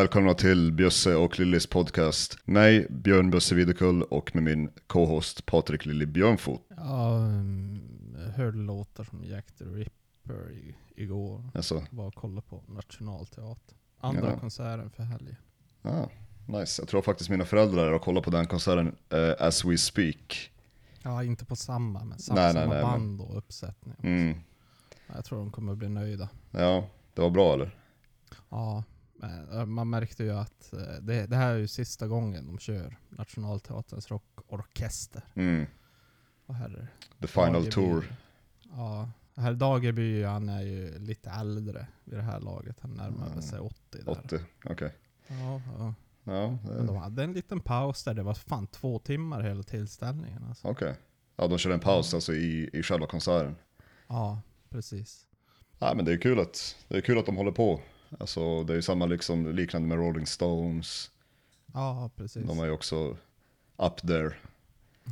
välkomna till Bjösse och Lillis podcast. Mig, Björn Bjösse Videkull och med min co-host Patrik Lilly Björnfot. Ja, jag hörde låtar som Jack the Ripper i, igår. Alltså, Var och kollade på Nationalteatern. Andra Ja. konserten för helgen. ah, nice. Jag tror faktiskt mina föräldrar är och kollar på den konserten eh, as we speak. Ja, inte på samma, men samma, Nej, nej, samma nej, band och uppsättning. Mm. Jag tror de kommer bli nöjda. Ja, det var bra eller? Ja, men, man märkte ju att eh, det, det här är ju sista gången de kör Nationalteaterns rockorkester. Mm. Och herre, The final Dageby- tour. Ja, herr Dageby han är ju lite äldre vid det här laget. Han närmar Mm. sig 80 där. 80, okej. Ja, ja. Ja, Men de eh, hade en liten paus där, det var fan två timmar hela tillställningen alltså. okej. Ja, de körde en paus alltså i, i själva konserten. Ja, precis. Ja, men det är kul att, det är kul att de håller på. Alltså det är ju samma liksom, liknande med Rolling Stones. Ja, precis. De är ju också up there.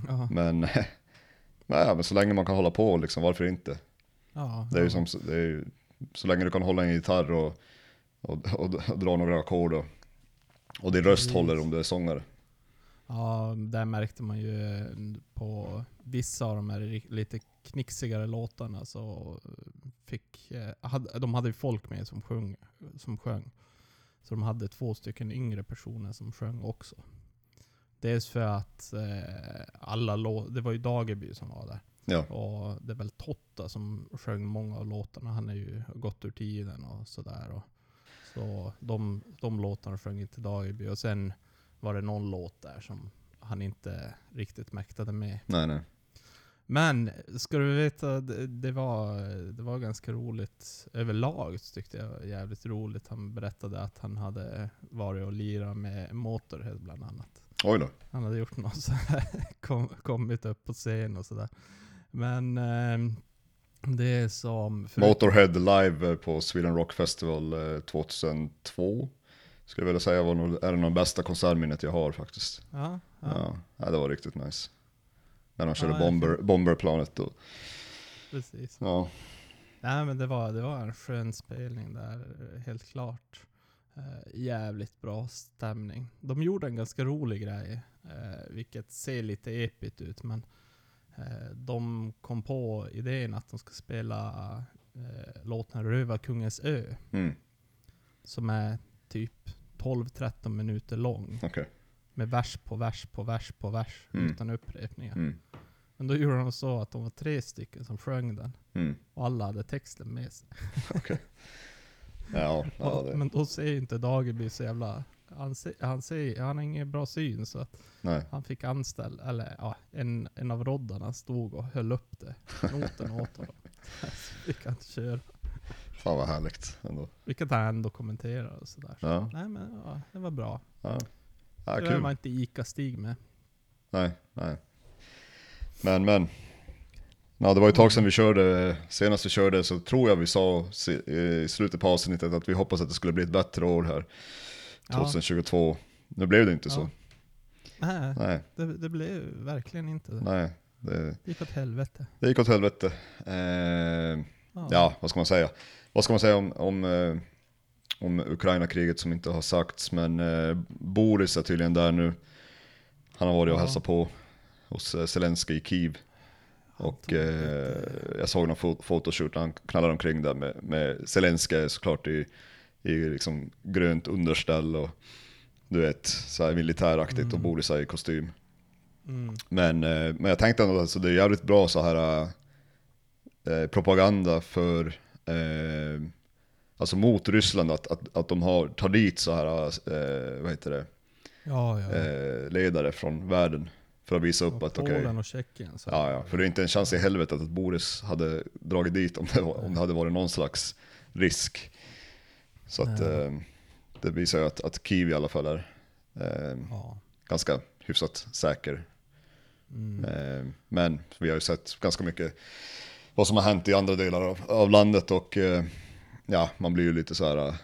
Ja, Men, nej, men så länge man kan hålla på, liksom, varför inte? ja, Det är ju som, det är ju, så länge du kan hålla en gitarr och, och, och, och dra några ackord och, och din röst Precis. håller om du är sångare. ja, där märkte man ju eh, på vissa av de här lite knixigare låtarna så fick, eh, hade, de hade folk med som sjöng, som sjöng. Så de hade två stycken yngre personer som sjöng också. Dels för att eh, alla låtar, det var ju Dageby som var där. Ja, Och det är väl Totta som sjöng många av låtarna. Han är ju gått ur tiden och sådär. Och så de, de låtarna sjöng inte Dageby. Och sen var det någon låt där som han inte riktigt mäktade med. nej nej. Men, ska du veta, det, det, var, det var ganska roligt överlag tyckte jag var jävligt roligt. Han berättade att han hade varit och lirat med Motorhead bland annat. Oj då. Han hade gjort något så här, kom, kommit upp på scen och sådär. Men ehm, det är som... förut- Motorhead live på Sweden Rock Festival eh, 2002. Skulle jag vilja säga var nog, är det nog bästa konsertminnet jag har faktiskt. Ja, Ja, ja det var riktigt nice. När de körde Ja, bomber, bomberplanet och, precis. ja. Nej men det var, det var en skön spelning där, helt klart. Eh, jävligt bra stämning. De gjorde en ganska rolig grej, eh, vilket ser lite epigt ut, men eh, de kom på idén att de ska spela eh, låten Rövarkungens ö, Mm, som är typ 12-13 minuter lång. okej. Med vers på vers på vers på vers, Mm. utan upprepningar. Mm, Men då gjorde de så att de var tre stycken som sjöng den, mm, och alla hade texten med sig. ja, ja, Och- det, Men då ser inte Dageby så jävla... Han, ser, han, ser, han har ingen bra syn så att nej. han fick anställ, eller ja, en, en av roddarna stod och höll upp det, noten åt honom. Så fick han köra. Fan vad härligt ändå. Vilket han ändå kommenterar och sådär. Så, Ja, Nej men ja, det var bra. ja. Ja det var inte Ica-Stig med. Nej, nej. Men, men. Ja, det var ett tag sedan vi körde, senast vi körde så tror jag vi sa se- i slutet på avsnittet att vi hoppas att det skulle bli ett bättre år här, Ja. 2022. Nu blev det inte Ja. så. Nej, Nej, det, det blev verkligen inte det. nej. Det, Det gick åt helvete. det gick åt helvete. Eh, Ja. ja, vad ska man säga? Vad ska man säga om, om, eh, om Ukraina-kriget som inte har sagts, men eh, Boris är tydligen där nu. Han har varit och hälsat på hos eh, Zelensky i Kiev. Och eh, jag såg någon fo- photoshoot när han knallar omkring där med, med Zelensky såklart i, i liksom grönt underställ och du vet, så här militäraktigt och Mm. Boris är i kostym. Mm. Men, eh, men jag tänkte ändå att alltså, det är jävligt bra så här eh, propaganda för, eh, alltså mot Ryssland att, att, att de har, tar dit så här, eh, vad heter det, Ja, ja. eh, ledare från världen. För att visa upp Och att okej, Polen och Tjeckien. så- ja, ja, för det är inte en chans i helvetet att Boris hade dragit dit om det, var, om det hade varit någon slags risk. Så att eh, det visar ju att, att Kiev i alla fall är eh, Ja. ganska hyfsat säker Mm. Eh, Men vi har ju sett ganska mycket vad som har hänt i andra delar av, av landet och eh, ja, man blir ju lite så här, eh,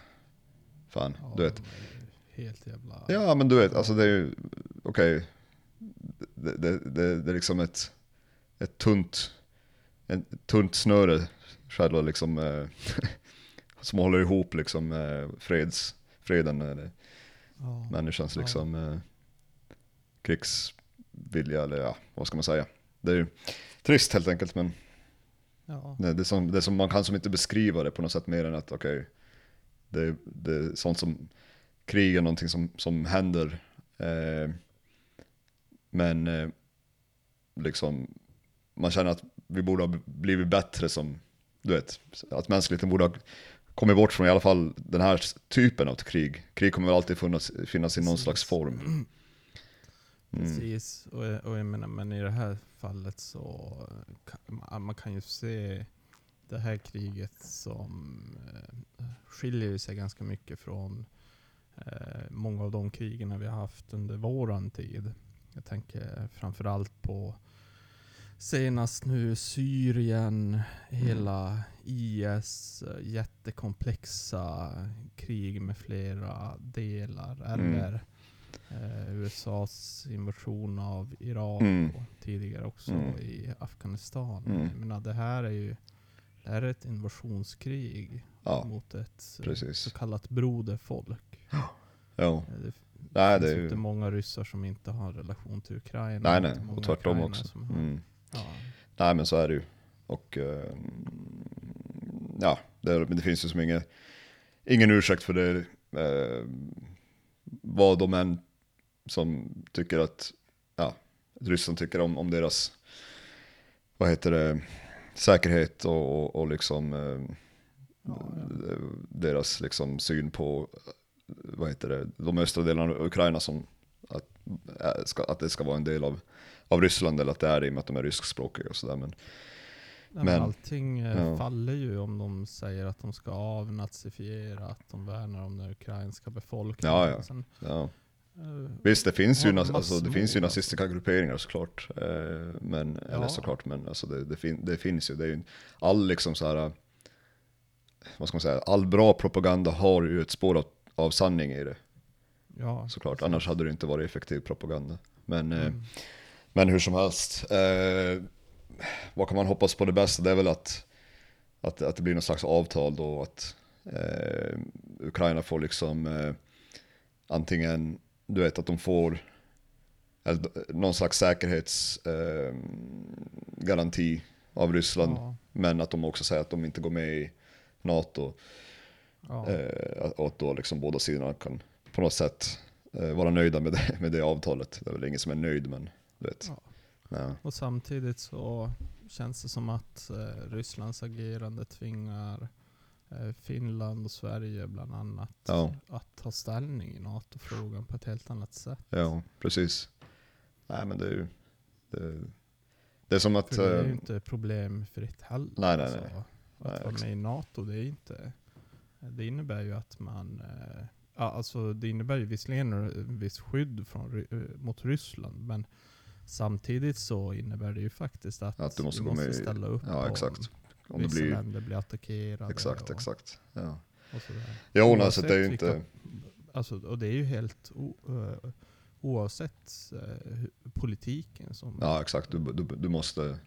fan, Ja, du vet. Helt jävla... Ja men du vet, alltså det är ju, okej, det, det, det, det är liksom ett, ett tunt, ett tunt snöre, själva liksom, eh, som håller ihop liksom eh, freds, freden, eller Ja. människans Ja. liksom eh, krigsvilja, eller ja, vad ska man säga. Det är ju trist helt enkelt, men Ja. det, är som, det är som man kan som inte beskriva det på något sätt mer än att okej, det, det är sånt som krig är någonting som, som händer. Eh, men eh, liksom, man känner att vi borde ha blivit bättre som, du vet, att mänskligheten borde ha kommit bort från i alla fall den här typen av krig. Krig kommer väl alltid finnas, finnas i någon slags form. Mm. Precis, och, och jag menar, men i det här fallet så kan, man- kan ju se det här kriget som eh, skiljer sig ganska mycket från eh, många av de krigen vi har haft under våran tid. Jag tänker framförallt på senast nu Syrien, hela IS, jättekomplexa krig med flera delar. Mm. Eh, USAs invasion av Irak Mm. och tidigare också Mm. i Afghanistan. Mm. Jag menar, det här är ju det här är ett invasionskrig Ja, mot ett precis. så kallat broderfolk. Ja, Eh, Det nej det finns är ju inte många ryssar som inte har relation till Ukraina. nej nej, och tvärtom också. som Mm. Ja, Nej men så är det ju. Och eh, ja, det, det finns ju som ingen, ingen ursäkt för det. Eh, vad de än som tycker att, ja, Ryssland tycker om, om deras, vad heter det, säkerhet och, och, och liksom eh, Ja, deras liksom syn på, vad heter det, de östra delarna av Ukraina som att, äh, ska, att det ska vara en del av, av Ryssland eller att det är det i och med att de är ryskspråkiga och sådär. Men men Men- allting eh, ja. faller ju om de säger att de ska avnazifiera, att de värnar om den ukrainska befolkningen. Ja, ja. Sen, ja. eh, Visst, det finns ju, massor alltså, det finns ju nazistiska grupperingar såklart. Eh, men, eller såklart, men alltså det, det, fin- det finns ju. Det är ju all liksom så här, vad ska man säga, all bra propaganda har ju ett spår av, av sanning i det. ja, Såklart, precis. annars hade det inte varit effektiv propaganda. Men, Mm. men hur som helst, eh, vad kan man hoppas på det bästa? Det är väl att, att, att det blir någon slags avtal då, att eh, Ukraina får liksom eh, antingen, du vet att de får eller, någon slags säkerhetsgaranti eh, av Ryssland, Ja, men att de också säger att de inte går med i NATO. ja. Eh, och att då liksom båda sidorna kan på något sätt eh, vara nöjda med det, med det avtalet. Det är väl ingen som är nöjd men du vet. Ja. Ja. Och samtidigt så känns det som att eh, Rysslands agerande tvingar eh, Finland och Sverige bland annat Ja. att ta ställning i NATO-frågan på ett helt annat sätt. ja, precis. Nej men det är ju, det, det är som att, För det är ju eh, inte problemfritt heller. nej, nej, alltså. nej. Att Nej, vara med i NATO, det är inte... Det innebär ju att man... eh, alltså det innebär ju visserligen en viss skydd från, eh, mot Ryssland, men samtidigt så innebär det ju faktiskt att, Att du måste vi gå med i- ställa upp ja om exakt. Om det vissa blir, länder blir attackerade. exakt, och, exakt. Ja, Och sådär. jo alltså Oavsett det är ju inte, Alltså, och det är ju helt eh, oavsett eh, politiken som... ja exakt, du, du, du måste,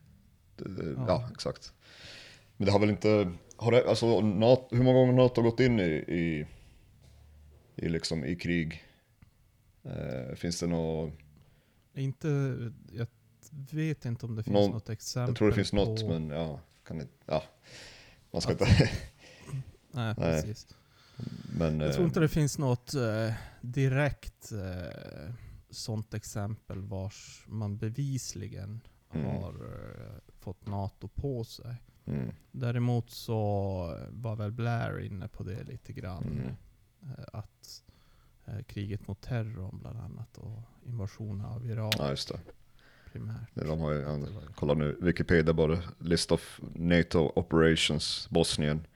ja. Ja. exakt. Men det har väl inte, har det, alltså NATO, hur många gånger har NATO gått in i, i, i, liksom, i krig? Eh, finns det något Inte, jag vet inte om det finns Någon- något exempel Jag tror det finns något på, men ja, kan inte, ja. Man ska Att- inte, Nej, precis. men Jag tror eh, inte det finns något eh, direkt eh, sånt exempel vars man bevisligen Mm. har eh, fått NATO på sig. mm, Däremot så var väl Blair inne på det lite grann. Mm. Eh, att kriget mot terrorn bland annat och invasionen av Irak ja just det. primärt. De har ju, kolla nu, Wikipedia bara, list of NATO operations, Bosnien.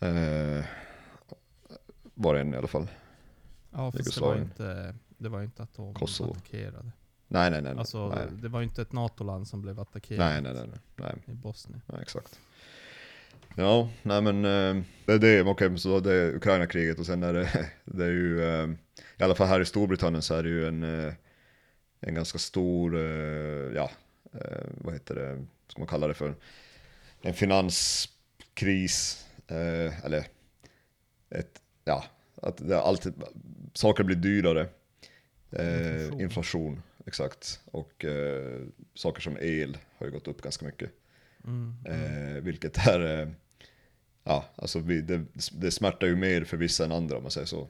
Eh, var en i alla fall. Ja, fast det var, inte, det var inte att de Kosovo. attackerade. Nej nej nej. Alltså, nej. det var ju inte ett NATO-land som blev attackerat Nej, nej, nej, nej, nej, i Bosnien. nej, exakt. Ja, nej men eh, det är det, men så det är Ukraina-kriget och sen är det, det är ju, eh, i alla fall här i Storbritannien så är det ju en, eh, en ganska stor, ja, vad heter det, ska man kalla det för, en finanskris eller ett, ja, att det alltid, saker blir dyrare. Inflation. inflation. exakt. Och saker som el har ju gått upp ganska mycket. Mm. mm. Eh, vilket är, eh, ja, alltså vi, det, det smärtar ju mer för vissa än andra om man säger så.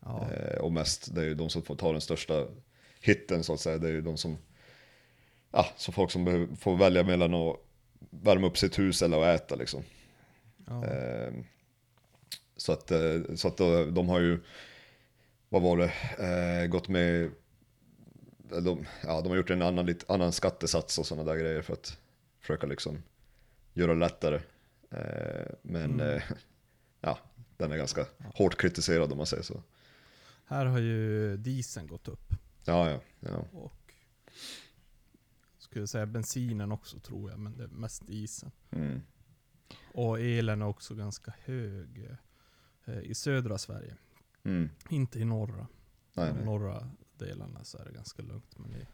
Ja. Eh, och mest, det är ju de som får ta den största hitten så att säga. Det är ju de som, ja, så folk som behöver, får välja mellan att värma upp sitt hus eller att äta liksom. ja. Eh, så att, eh, så att då, de har ju, vad var det, eh, gått med, de, ja, de har gjort en annan, lite, annan skattesats och sådana där grejer för att försöka liksom göra det lättare. Eh, men Mm. eh, ja, den är ganska hårt kritiserad om man säger så. Här har ju dieseln gått upp. Ja, ja, ja. Och skulle säga bensinen också tror jag, men det är mest dieseln. Mm. Och elen är också ganska hög eh, i södra Sverige. Mm. Inte i norra. Nej, De nej. norra delarna så är det ganska lugnt. Men i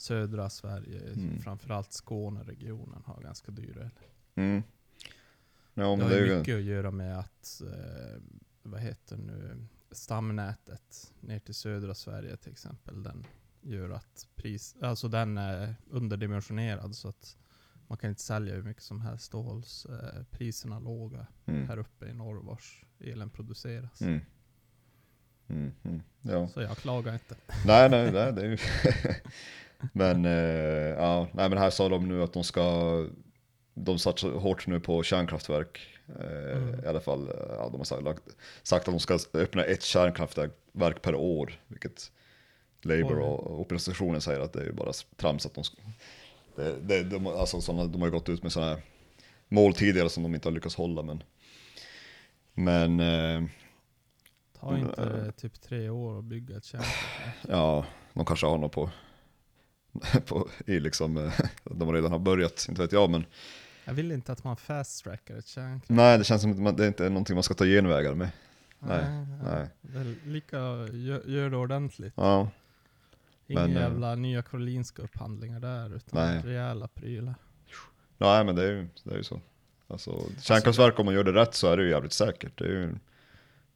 södra Sverige, Mm. framförallt Skåneregionen, har ganska dyr el. Mm. Ja, det har det mycket att göra med att, eh, vad heter nu, stamnätet ner till södra Sverige till exempel, den gör att pris, alltså den är underdimensionerad så att man kan inte sälja hur mycket som helst. Då hålls eh, priserna låga Mm. här uppe i norr vars elen produceras. Mm. Mm. Mm. Ja. Så jag klagar inte. Nej, nej, nej, det är ju... men, eh, ja, nej, men här sa de nu att de ska, de satsar hårt nu på kärnkraftverk. Eh, Mm. I alla fall, ja, de har sagt, sagt att de ska öppna ett kärnkraftverk per år. Vilket Labour och oppositionen säger att det är bara trams att de ska... Det, det, de, alltså, såna, de har ju gått ut med sådana här mål tidigare som de inte har lyckats hålla. Men, men eh, Tar inte det typ tre år att bygga ett kärnkraftverk? Ja, de kanske har något på, på i liksom, eh, de redan har börjat, inte vet jag men Jag vill inte att man fast-trackar ett kärnkraftverk. nej det känns som att det är inte någonting man ska ta genvägar med. Nej, nej. Är lika, gör, gör det ordentligt. Ja, Inga Men, eh, jävla nya Karolinska upphandlingar där, utan Nej. rejäla prylar. nej men det är ju, det är ju så. Alltså, kärnkraftverk om man gör det rätt så är det ju jävligt säkert. Det är ju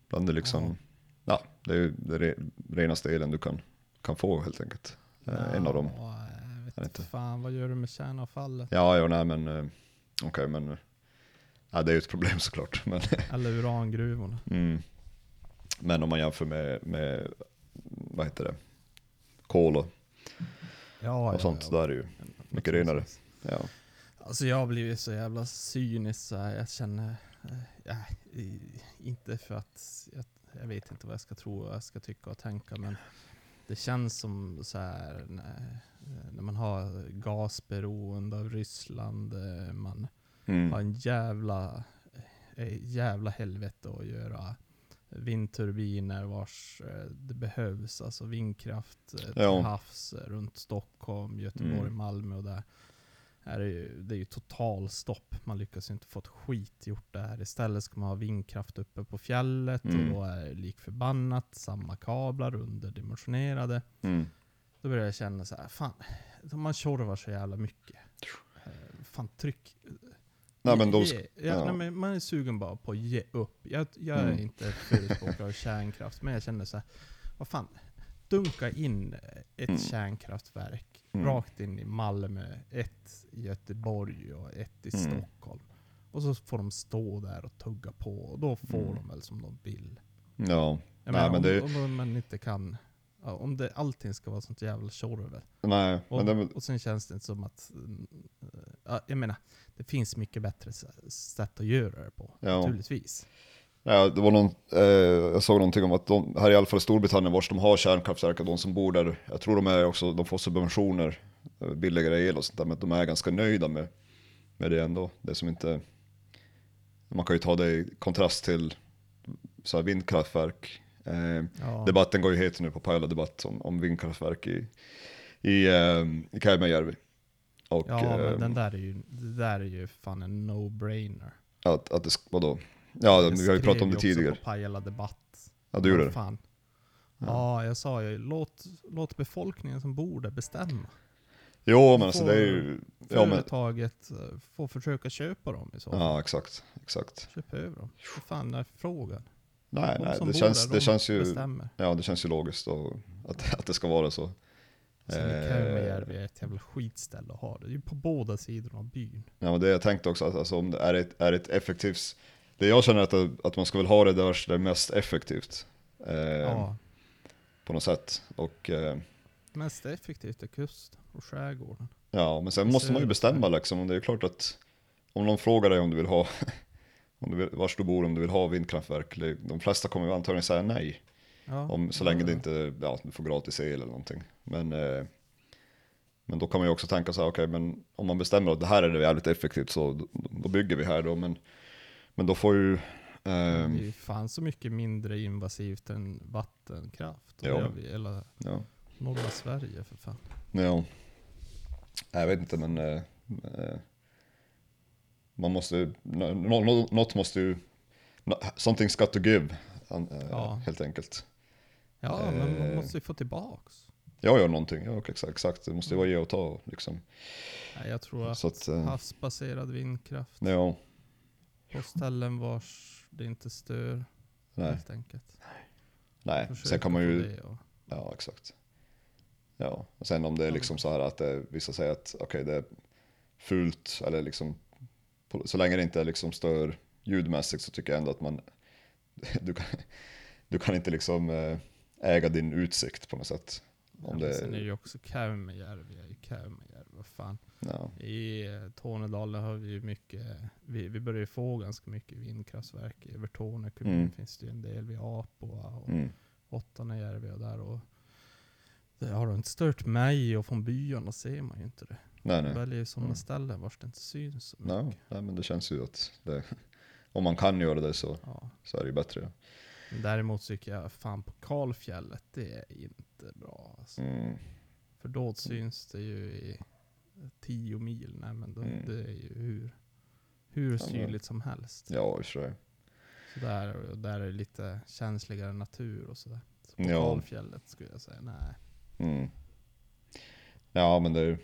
bland det liksom, ja, det är ju det re, renaste elen du kan, kan få helt enkelt. Eh, en av dem. Ja, jag vet Jag inte. fan, vad gör du med kärnavfallet? Ja, ja, nej men, eh, okej men, eh, ja, det är ju ett problem såklart. Men, Eller urangruvorna? Mm. Men om man jämför med, med vad heter det, kol och, Ja, och sånt, då är det ju mycket renare. Ja. Alltså jag har blivit så jävla cynisk så här. jag känner, ja, i- inte för att, jag, jag vet inte vad jag ska tro, vad jag ska tycka och tänka, men det känns som så här när, man har gasberoende av Ryssland, eh, man har Mm. en jävla, eh, jävla helvete att göra vindturbiner vars eh, det behövs, alltså vindkraft till Ja. havs runt Stockholm, Göteborg, Mm. Malmö och där. Här är ju, det är ju totalstopp. Man lyckas ju inte få ett skit gjort där. Istället ska man ha vindkraft uppe på fjället Mm. och då är det lik förbannat samma kablar underdimensionerade. Mm. Då börjar jag känna så här, fan, man tjorvar så jävla mycket. Eh, Fan, tryck. Nej men de, Ge- sk- ja, ja. nej, men man är sugen bara på att ge upp. Jag, jag är Mm. inte förespråkare av kärnkraft, men jag känner så här, vad fan, dunka in ett Mm. kärnkraftverk Mm. rakt in i Malmö, ett i Göteborg och ett i Mm. Stockholm. Och så får de stå där och tugga på, och då får Mm. de väl som de vill. ja. Jag Nej, menar, men om, det- om man inte kan, om det, allting ska vara sånt jävla tjorvel. Nej, Och, men det, och sen känns det inte som att... ja, jag menar, det finns mycket bättre sätt att göra det på. Ja. Naturligtvis. Ja, det var någon, eh, jag såg någonting om att de, här i alla fall i Storbritannien, vars de har kärnkraftverk, de som bor där, jag tror de är också, de får subventioner, eh, billigare el och sånt där, men de är ganska nöjda med, med det ändå. Det som inte, man kan ju ta det i kontrast till så här vindkraftverk. Eh, Ja. Debatten går ju het nu på Pajala Debatt om, om vindkraftverk i, i, eh, i Käimänjärvi. Och ja, eh, men den där är ju, det där är ju fan en no-brainer. att, att det, vadå? Ja, Jag vi har ju pratat skrev om det tidigare. på Pajala Debatt. Ja, du gjorde Vad det. Fan. Ja. Ja. jag sa ju låt, låt befolkningen som bor där bestämma. Jo men alltså det är ju... Ja, men, Företaget eh, får försöka köpa dem i så fall. ja exakt, exakt. Köp över dem. Vad fan är frågan? Nej, De nej det, känns, där, det de känns ju... bestämmer. Ja det känns ju logiskt och att, att det ska vara så. Sen är Eh, Kävmajärvi ett jävla skitställe att ha. Det är ju på båda sidorna av byn. Ja men det jag tänkte också, alltså, om det är ett, är ett effektivt... Det jag känner att, att man ska väl ha det där det är mest effektivt. Eh, Ja. På något sätt. Och eh, Mest effektivt är kusten och skärgården. ja, men sen måste man ju bestämma liksom. Och det är klart att om någon frågar dig om du vill ha, om du vill, vars du bor, om du vill ha vindkraftverk. det- De flesta kommer ju antagligen säga nej. Ja. Om, så ja, länge det ja. inte, ja, du får gratis el eller någonting. Men, eh, men då kan man ju också tänka så här, okej men om man bestämmer att det här är det jävligt effektivt så då, då bygger vi här då. Men, men då får ju, Det ehm, är ju fan så mycket mindre invasivt än vattenkraft. Ja. det vi hela ja. norra Sverige för fan. Ja. Jag vet inte men eh, eh, man måste, nå- nå- något måste ju, something's got to give. eh, Ja. Helt enkelt. Ja, men man Eh. måste ju få tillbaks. Jag gör någonting, ja exakt, exakt. det måste ju vara ge och ta liksom. Nej, jag tror att, att, eh, havsbaserad vindkraft ja, på ställen vars det inte stör nej, helt enkelt. nej. Sen Försöka kan man ju, och- ja exakt. Ja, och sen om det är liksom så här att det, vissa säger att okej det är fult eller liksom, så länge det inte liksom stör ljudmässigt så tycker jag ändå att man, du kan, du kan inte liksom eh, äga din utsikt på något sätt. Ja, Om men det, Sen är ju också Kävmajärvi, är ju Kävmajärvi, vad fan. Ja, I eh, Tornedalen har vi ju mycket, vi, vi börjar ju få ganska mycket vindkraftverk. I Övertorneå kommun Mm. finns det ju en del vid Apoa och mm, Ottanajärvi och där. Och det har det inte stört mig och från byarna ser man ju inte det. nej Man nej. väljer ju sådana Mm. ställen vars det inte syns så No, mycket. nej men det känns ju att det, om man kan göra det så, Ja. så är det ju bättre. Däremot tycker jag fan på Kalfjället, det är inte bra. Alltså. Mm, För då syns det ju i 10 mil. Nej men då, Mm. det är ju hur, hur syrligt som helst. ja, i och. Så där, där är det lite känsligare natur och sådär. Så på Ja. Skulle jag säga nej. Mm. Ja men det är,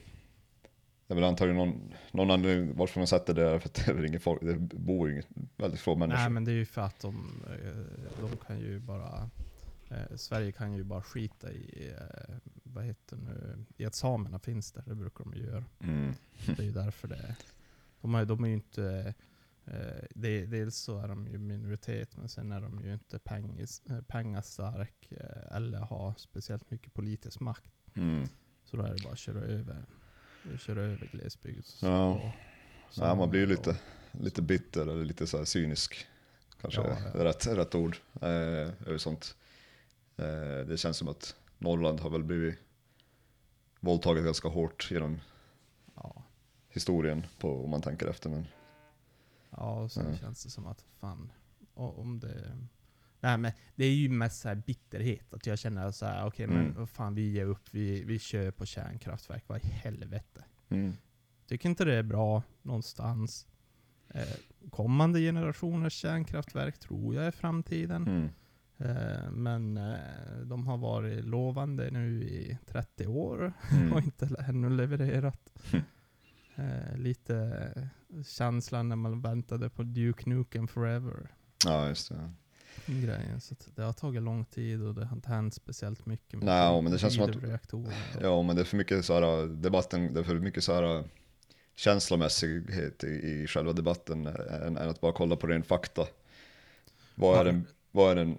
det är väl antagligen någon, någon anledning varför man sätter det där, för att det är ingen folk, det bor inget, väldigt få människor. Nej men det är ju för att de, eh, de kan ju bara eh, Sverige kan ju bara skita i, eh, vad heter nu, i att samerna finns där. Det brukar de ju göra. Mm. Det är ju därför det de är, de är ju inte eh, det, Dels så är de ju minoritet, men sen är de ju inte pengis, eh, pengastark eh, eller har speciellt mycket politisk makt. Mm. Så då är det bara att köra över, köra över glesbygd. Ja. och Ja, man blir ju lite, lite bitter eller lite så cynisk. Kanske Ja, ja. Rätt, rätt ord. Eh, över sånt. Eh, det känns som att Norrland har väl blivit våldtaget ganska hårt genom Ja, historien på, om man tänker efter. Men, ja och sen Ja. känns det som att fan, om det... Nej men det är ju mest så här bitterhet. Att jag känner så här, okej men Mm. fan vi ger upp, vi, vi kör på kärnkraftverk, vad i helvete. mm. Tycker inte det är bra någonstans. Eh, kommande generationers kärnkraftverk tror jag är framtiden. Mm. Eh, men eh, de har varit lovande nu i 30 år Mm. och inte ännu levererat. Mm. Eh, lite känslan när man väntade på Duke Nukem Forever. Ja, just det. Grejen. Så det har tagit lång tid och det har inte hänt speciellt mycket Nej, men det känns som att- reaktorer. Ja, men det är för mycket så här, debatten, det är för mycket så här känslomässighet i, i själva debatten än, än att bara kolla på ren fakta. Vad är den, vad är den,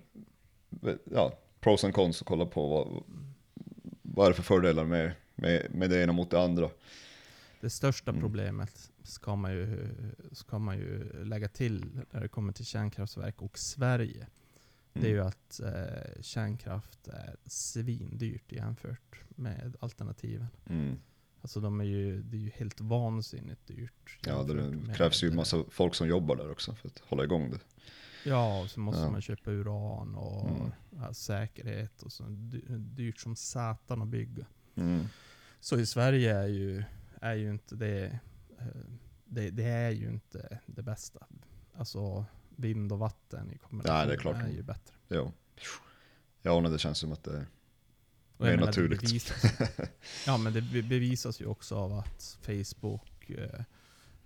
ja, pros and cons och kolla på vad, vad är det för fördelar med, med, med det ena mot det andra. Det största Mm. problemet ska man, ju, ska man ju lägga till när det kommer till kärnkraftverk och Sverige. Det är ju att eh, kärnkraft är svindyrt jämfört med alternativen. Mm. Alltså de är ju, det är ju helt vansinnigt dyrt. Ja, det krävs ju massa folk som jobbar där också för att hålla igång det. Ja, och så måste Ja. man köpa uran och Mm. ja, säkerhet och så dy- dyrt som satan att bygga. Mm. Så i Sverige är ju, är ju inte det, eh, det, det är ju inte det bästa. Alltså vind och vatten i kombination Nej, det är klart. är ju bättre. Ja, ja det känns som att det, Och jag Mer menar, det naturligt. bevisas, ja men det be- bevisas ju också av att Facebook eh,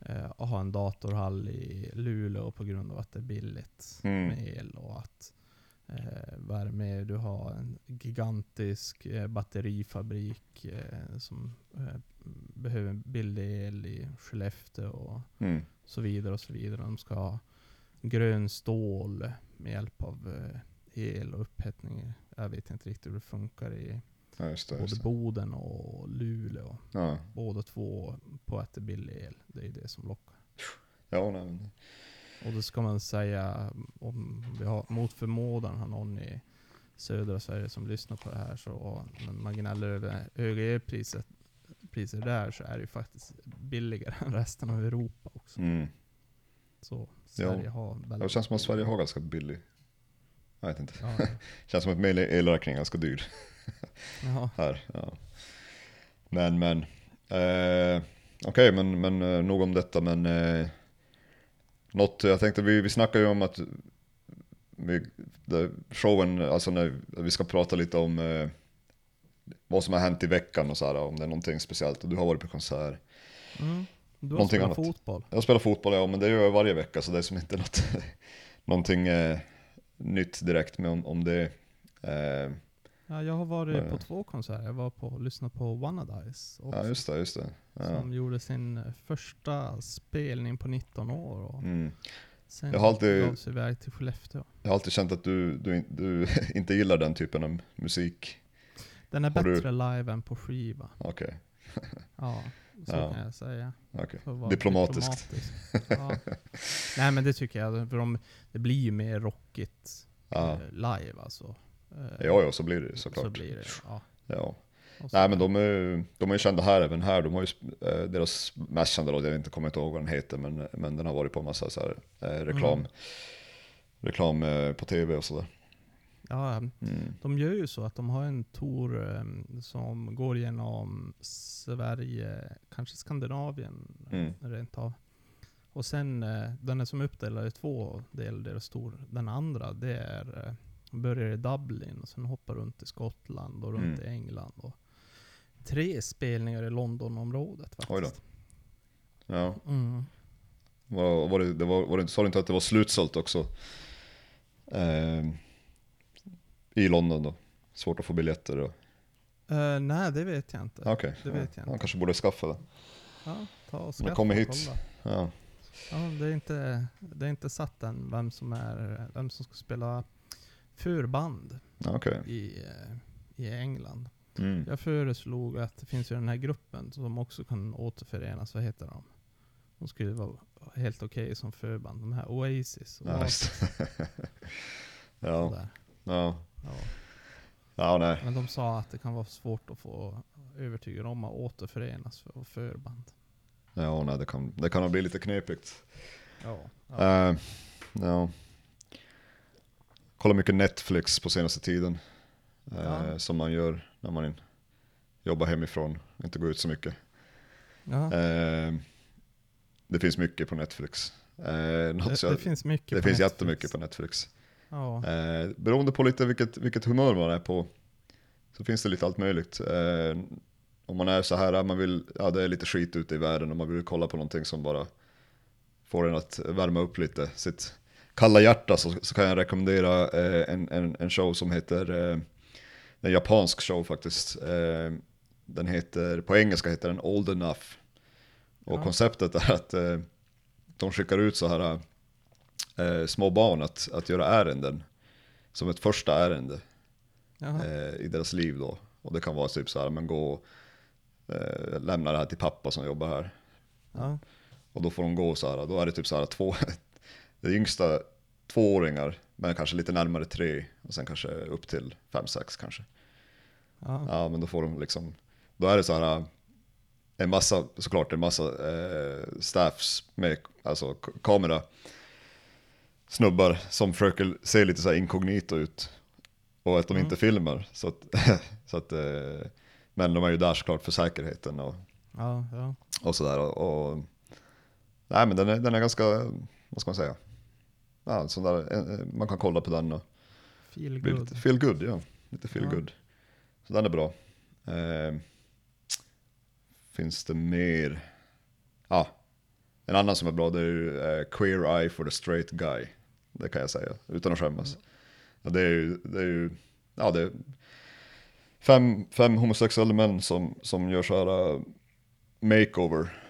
eh, har en datorhall i Luleå på grund av att det är billigt Mm. med el och att eh, mer? du har en gigantisk eh, batterifabrik eh, som eh, behöver billig el i Skellefteå och Mm. så vidare och så vidare. De ska ha grön stål med hjälp av eh, el och upphettning. Jag vet inte riktigt hur det funkar i Ja, just det. både Just det. Boden och Luleå. Ja, Båda två på att det är billig el. Det är det som lockar. ja nej, men- Och då ska man säga, om vi har mot förmodan har någon i södra Sverige som lyssnar på det här, så när man gnäller över höga elpriser priser där så är det ju faktiskt billigare än resten av Europa också. mm. Så Sverige har väldigt... Det känns som att Sverige har ganska billig. Jag vet inte. Ja, Känns som att min elräkning är ganska dyr ja. här. Ja. Men, men. Eh, Okej, men, men eh, nog om detta. Men eh, något, jag tänkte, vi, vi snackar ju om att vi, showen, alltså när vi ska prata lite om eh, vad som har hänt i veckan och så här, om det är någonting speciellt. Och du har varit på konsert. Mm. Du har Någonting spelat annat. fotboll. Jag spelar fotboll, ja, men det gör jag varje vecka så det är som inte något, någonting eh, nytt direkt med om, om det. Eh, Ja, jag har varit på två konserter. Jag var på lyssnade på Wannadies också. ja, just det, just det. Ja. Som gjorde sin eh, första spelning på 19 år. Och Mm. sen Jag har alltid- gav sig iväg till Skellefteå. Jag har alltid känt att du, du, du inte gillar den typen av musik. Den är Har du- bättre live än på skiva. Okej, Ja, så Ja. kan jag säga. vara Diplomatiskt. diplomatisk. Ja. Nej men det tycker jag. För de, det blir ju mer rockigt eh, live alltså. Eh, Ja, ja, så blir det såklart. Så blir det. Ja. Ja. Nej men de är, ju- de är ju kända här även här. De har ju, eh, deras mest kända låt, jag inte, kommer inte ihåg vad den heter, men, men den har varit på massa så här, eh, reklam, Mm. reklam eh, på tv och sådär. ja, Mm. De gör ju så att de har en tour eh, som går genom Sverige, kanske Skandinavien Mm. rent av. Och sen, den är som uppdelad i två delar, deras tour. Den andra, det är, eh, börjar i Dublin och sen hoppar runt i Skottland och runt Mm. i England. Och tre spelningar i Londonområdet Oj då. faktiskt. Ja. Mm. Var, var det, det var, var det, sa du inte att det var slutsålt också? Eh, I London då? Svårt att få biljetter och... Eh, nej, det vet jag inte. Okej, Det vet jag inte. kanske borde skaffa det. Ja, ta och skaffa kommer hit. Ja. Ja, det är inte, det är inte satt än vem som, är, vem som ska spela förband Okej. i, eh, i England. Mm. Jag föreslog att det finns ju den här gruppen som också kan återförenas, vad heter de? De skulle vara helt okej som förband. De här Oasis och Ja, ja, sådär. ja. Ja. Nej. Men de sa att det kan vara svårt att få övertyga dem att återförenas för förband. Ja, nej, det kan, det kan bli lite knepigt. Ja. ja. Uh, ja. Kollar mycket Netflix på senaste tiden. Eh, Ja. Som man gör när man jobbar hemifrån, inte går ut så mycket. ja. Eh, det finns mycket på Netflix. Eh, Det, det finns mycket det på finns Netflix. jättemycket på Netflix. Ja. Eh, beroende på lite vilket, vilket humör man är på så finns det lite allt möjligt. Eh, om man är så här, man vill, ja det är lite skit ute i världen och man vill kolla på någonting som bara får en att värma upp lite sitt kalla hjärta så, så kan jag rekommendera eh, en, en, en show som heter, eh, en japansk show faktiskt. Eh, den heter, på engelska heter den Old Enough. Och Ja. konceptet är att eh, de skickar ut så här eh, små barn att, att göra ärenden. Som ett första ärende eh, i deras liv då. Och det kan vara typ så här, men gå och eh, lämna det här till pappa som jobbar här. Ja. Och då får de gå så här, då är det typ så här två, det yngsta tvååringar, men kanske lite närmare tre. Och sen kanske upp till fem, sex kanske. Ja. Ja, men då får de liksom, då är det så här en massa, såklart en massa eh, staffs med alltså kamera snubbar som försöker se lite så här inkognito ut. Och att de Mm. inte filmar. Så att, så att, eh, men de är ju där såklart för säkerheten och, Ja, ja. och sådär. Och, och, nej men den är, den är ganska, vad ska man säga? Ja, sån där, eh, man kan kolla på den och Feel good. lite feel good, ja. Lite feel Ja. good. Så den är bra. Eh, finns det mer? Ja, en annan som är bra det är ju eh, Queer Eye for the Straight Guy. Det kan jag säga, utan att skämmas. Ja, det är ju, det är ju ja, det är fem, fem homosexuella män som, som gör så här uh, makeover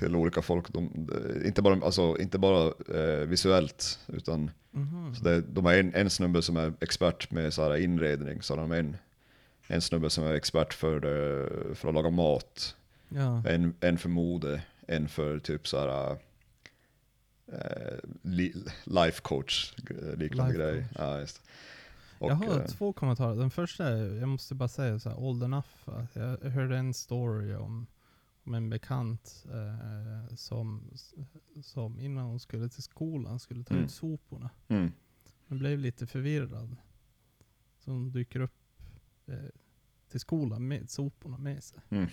till olika folk. De, de- inte bara, alltså, inte bara eh, visuellt, utan Mhm. så det, de har en, en snubbe som är expert med så här inredning, så har de en, en snubbe som är expert för, det, för att laga mat, Ja. en, en för mode, en för typ så här eh, li, life coach, eh, liknande Life grej. coach. Ja, just. Och, jag har eh, två kommentarer. Den första är, jag måste bara säga så här, old enough. Jag hörde en story om, om en bekant eh, som, som innan hon skulle till skolan skulle ta Mm. ut soporna. mm, Men blev lite förvirrad. Så hon dyker upp eh, till skolan med soporna med sig.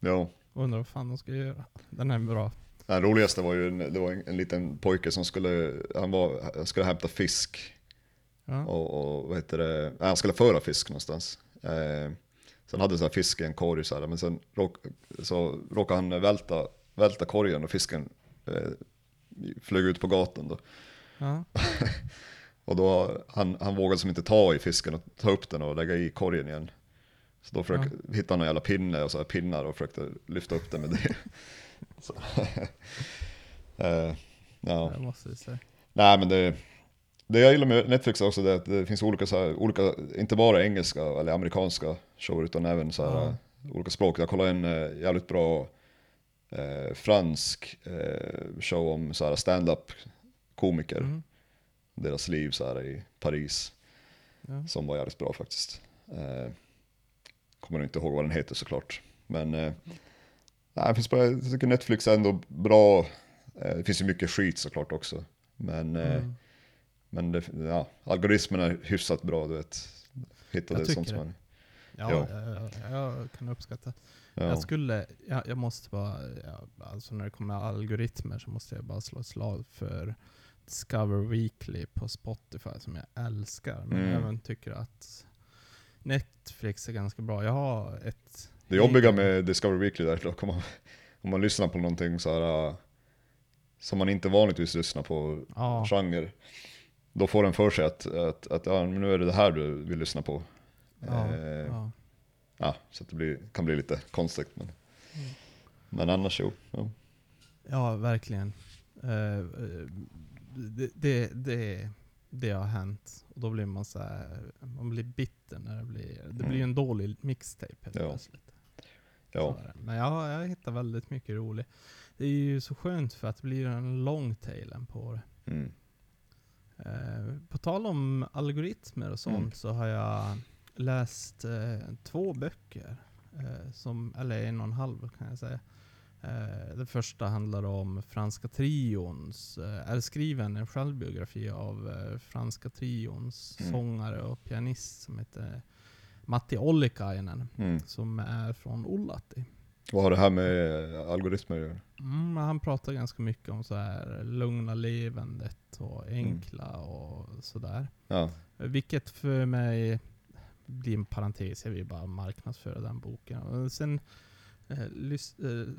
ja. Och undrar vad fan hon ska göra. Den är bra. Den roligaste var ju en, det var en, en liten pojke som skulle, han, var, skulle hämta fisk Ja. och, och vad heter det, han skulle föra fisk någonstans. Eh, sen hade så fisk i en korg så här, men sen råk, så råkade han välta, välta korgen och fisken eh, flög ut på gatan då. Ja. Och då, han, han vågade som inte ta i fisken och ta upp den och lägga i korgen igen. Så då försökte, hittade han en jävla pinne och så här pinnar och försökte lyfta upp den med det. Så. eh, ja. Nej men det, det jag gillar med Netflix också det är att det finns olika, så här, olika inte bara engelska eller amerikanska shower utan även så här, Ja. olika språk. Jag kollade en eh, jävligt bra eh, fransk eh, show om så här stand-up komiker, Mm. deras liv så här i Paris, Ja. som var jävligt bra faktiskt. Eh, kommer inte ihåg vad den heter såklart. Men eh, nej, finns bara, jag tycker Netflix är ändå bra. Eh, det finns ju mycket skit såklart också. Men eh, Mm. Men det, ja, algoritmen är hyfsat bra, du vet. Hittade Jag sånt tycker som man... Ja, Ja. Jag, jag, jag kan uppskatta. Ja. Jag skulle, jag, jag måste bara, ja, alltså när det kommer algoritmer så måste jag bara slå ett slag för Discover Weekly på Spotify som jag älskar. Men Mm. jag även tycker att Netflix är ganska bra. Jag har ett... Det jobbiga med Discovery Weekly är att om man, om man lyssnar på någonting så här äh, som man inte vanligtvis lyssnar på, Ja, genre, då får den för sig att, att, att ja, nu är det det här du vill lyssna på. ja, Eh, ja. Ja, så att det blir, kan bli lite konstigt. Men, Mm. men annars jo. Ja. ja, verkligen. Eh, det, det, det, det har hänt. Och då blir man så här, man blir bitter när det blir, det blir ju en dålig mixtape helt Ja. plötsligt. Ja. Men jag, jag hittar väldigt mycket roligt. Det är ju så skönt för att det blir en long tailen på det. Mm. Eh, på tal om algoritmer och sånt Mm. så har jag läst eh, två böcker. Eh, som, eller en och en halv kan jag säga. Det första handlar om Franska Trions, är skriven en självbiografi av Franska Trions Mm. sångare och pianist som heter Matti Ollikainen. Mm. Som är från Ullatti. Vad har det här med algoritmer att göra? Mm, han pratar ganska mycket om så här lugna levandet och enkla och sådär. Ja. Vilket för mig blir en parentes, jag vill bara marknadsföra den boken. Och sen eh, eh,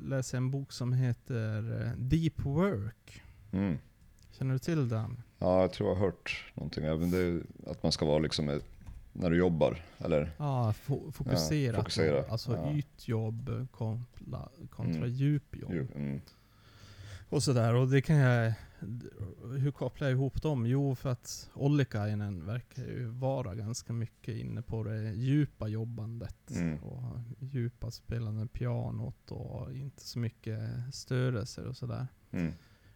läser jag en bok som heter eh, Deep Work. Mm. Känner du till den? ja, jag tror jag har hört någonting. Även det, att man ska vara liksom ett, när du jobbar, eller? Ja, fo- fokuserat. Ja, fokusera. Alltså Ja. ytjobb kontra, kontra Mm. djupjobb. Jo, mm. Och sådär, och det kan jag... Hur kopplar jag ihop dem? Jo, för att Ollikainen verkar ju vara ganska mycket inne på det djupa jobbandet. Mm. Och djupa spelande pianot och inte så mycket störelser och sådär. Mm.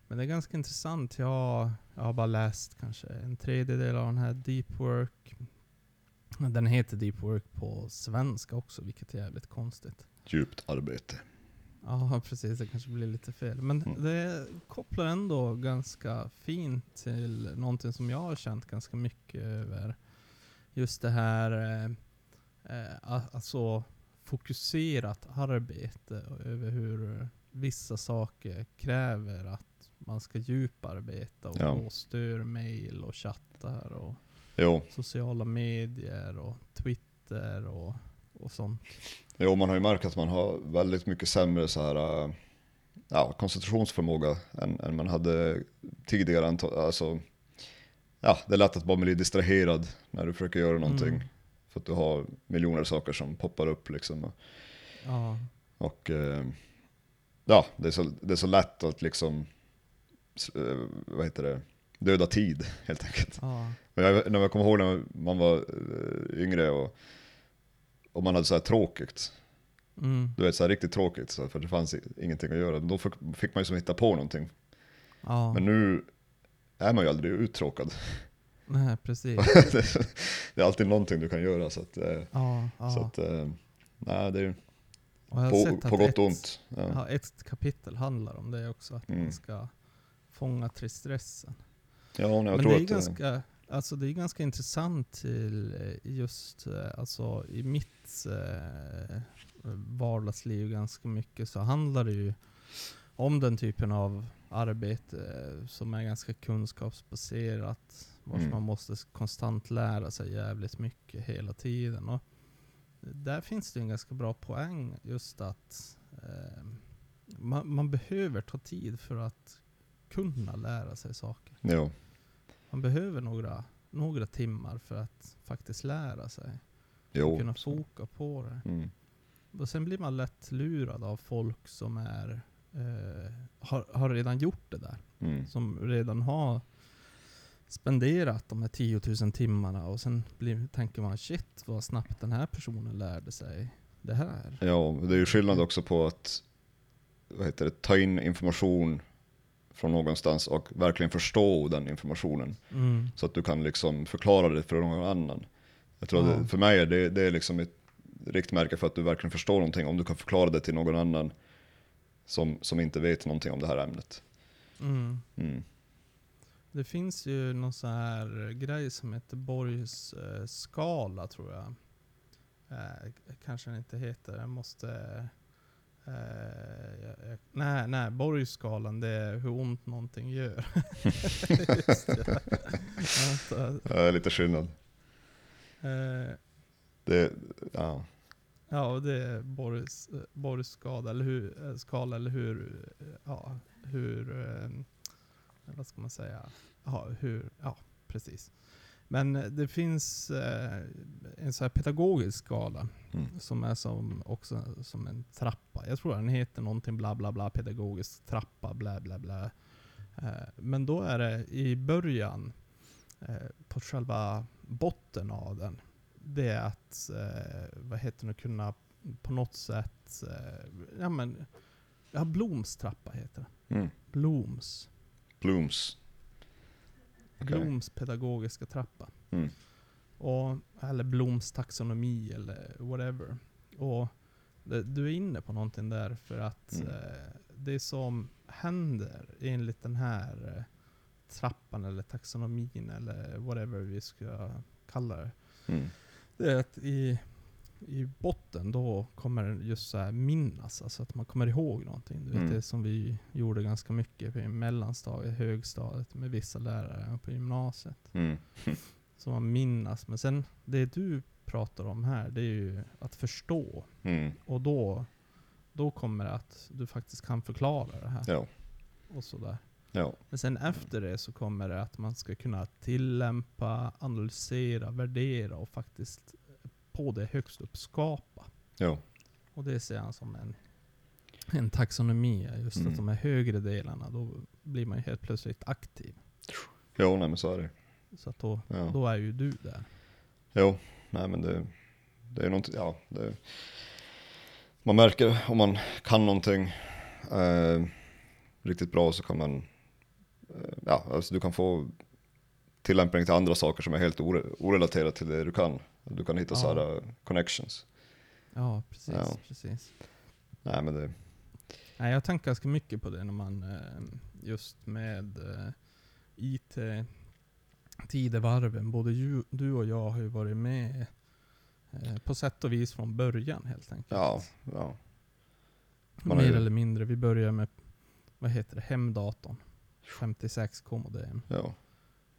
Men det är ganska intressant. Jag, jag har bara läst kanske en tredjedel av den här Deep Work. Den heter Deep Work på svenska också, vilket är jävligt konstigt. Djupt arbete. Ja, precis. Det kanske blir lite fel. Men Mm. det kopplar ändå ganska fint till någonting som jag har känt ganska mycket över. Just det här, eh, eh, alltså fokuserat arbete och över hur vissa saker kräver att man ska djuparbeta och Ja. stör mail och chattar och Jo, sociala medier och Twitter och, och sånt. Jo, man har ju märkt att man har väldigt mycket sämre så här, äh, ja, koncentrationsförmåga än, än man hade tidigare. Alltså, ja, det är lätt att bara bli distraherad när du försöker göra någonting. Mm. För att du har miljoner saker som poppar upp liksom. Ja, Och eh, ja, det är, så, det är så lätt att liksom, eh, vad heter det, döda tid helt enkelt. ja, Men jag, när jag kommer ihåg när man var eh, yngre och, och man hade så här tråkigt. mm, Du vet så här riktigt tråkigt, så här, för det fanns ingenting att göra. Då fick, man ju som hitta på någonting. ja. Men nu är man ju aldrig uttråkad. Nej, precis. det är alltid någonting du kan göra. Så att, eh, Ja, så ja. att eh, nej, det är på, på gott ett, och ont. Ja. Ett kapitel handlar om det också, att Mm. man ska fånga tristessen. Ja, jag Men tror det är att ganska, alltså det är ganska intressant till eh, just, eh, alltså i mitt eh, vardagsliv ganska mycket så handlar det ju om den typen av arbete eh, som är ganska kunskapsbaserat. Vars Mm. man måste konstant lära sig jävligt mycket hela tiden. Och där finns det en ganska bra poäng just att eh, man, man behöver ta tid för att kunna lära sig saker. ja, Man behöver några, några timmar för att faktiskt lära sig. jo. Kunna foka på det. Mm. Och sen blir man lätt lurad av folk som är, eh, har, har redan gjort det där. Mm. Som redan har spenderat de här 10 000 timmarna och sen blir, tänker man shit vad snabbt den här personen lärde sig det här. Ja, det är ju skillnad också på att vad heter det, ta in information från någonstans och verkligen förstå den informationen. Mm. Så att du kan liksom förklara det för någon annan. Jag tror Ja. att det, för mig är det, det är liksom ett riktmärke för att du verkligen förstår någonting. Om du kan förklara det till någon annan som, som inte vet någonting om det här ämnet. Mm. Mm. Det finns ju någon sån här grej som heter Borgs eh, skala tror jag. Eh, kanske den inte heter, jag måste... Eh, jag, jag, nej, nej, Borgskalan det är hur ont någonting gör. Det. Vänta, Det är lite skillnad. eh, Det, ja. ja, och det är Borgs, eh, Borgs skala, eller hur, eh, skala, eller hur, eh, ja, hur, eh, vad ska man säga, ja, hur, ja, precis. Men det finns eh, en så här pedagogisk skala Mm. som är som, också som en trappa. Jag tror den heter någonting bla bla bla, pedagogisk trappa, bla bla bla. Eh, men då är det i början, eh, på själva botten av den, det är att, eh, vad heter det, kunna på något sätt, eh, ja men, ja Bloms trappa heter det. Mm. Bloms. Blooms. Okej. Bloms pedagogiska trappa. Mm. Och, eller Bloms taxonomi eller whatever. Och det, du är inne på någonting där för att Mm. eh, det som händer enligt den här eh, trappan eller taxonomin eller whatever vi ska kalla det. Mm. Det är att i, i botten då kommer just så här minnas, alltså att man kommer ihåg någonting. Du vet Mm. det som vi gjorde ganska mycket i mellanstadiet, högstadiet med vissa lärare på gymnasiet. Mm. Som man minnas. Men sen, det du pratar om här, det är ju att förstå. Mm. Och då, då kommer det att du faktiskt kan förklara det här. Ja. Och sådär. Ja. Men sen efter det så kommer det att man ska kunna tillämpa, analysera, värdera och faktiskt på det högst upp skapa. Ja. Och det ser jag som en, en taxonomi. Just Mm. att de här högre delarna, då blir man ju helt plötsligt aktiv. Jo, nej men så är det. Så att då, Ja. då är ju du där. Jo, nej men det, det är någonting, ja. Det, man märker om man kan någonting eh, riktigt bra så kan man, eh, ja, alltså du kan få tillämpning till andra saker som är helt ore, orelaterade till det du kan. Du kan hitta Ja. så här eh, connections. Ja, precis. Ja. precis. Nej men det, Nej, jag tänker ganska mycket på det när man eh, just med eh, IT tidevarven, både du och jag har ju varit med eh, på sätt och vis från början helt enkelt. ja, ja. man har Mer ju- eller mindre. Vi började med, vad heter det, hemdatorn. 56k modem. ja.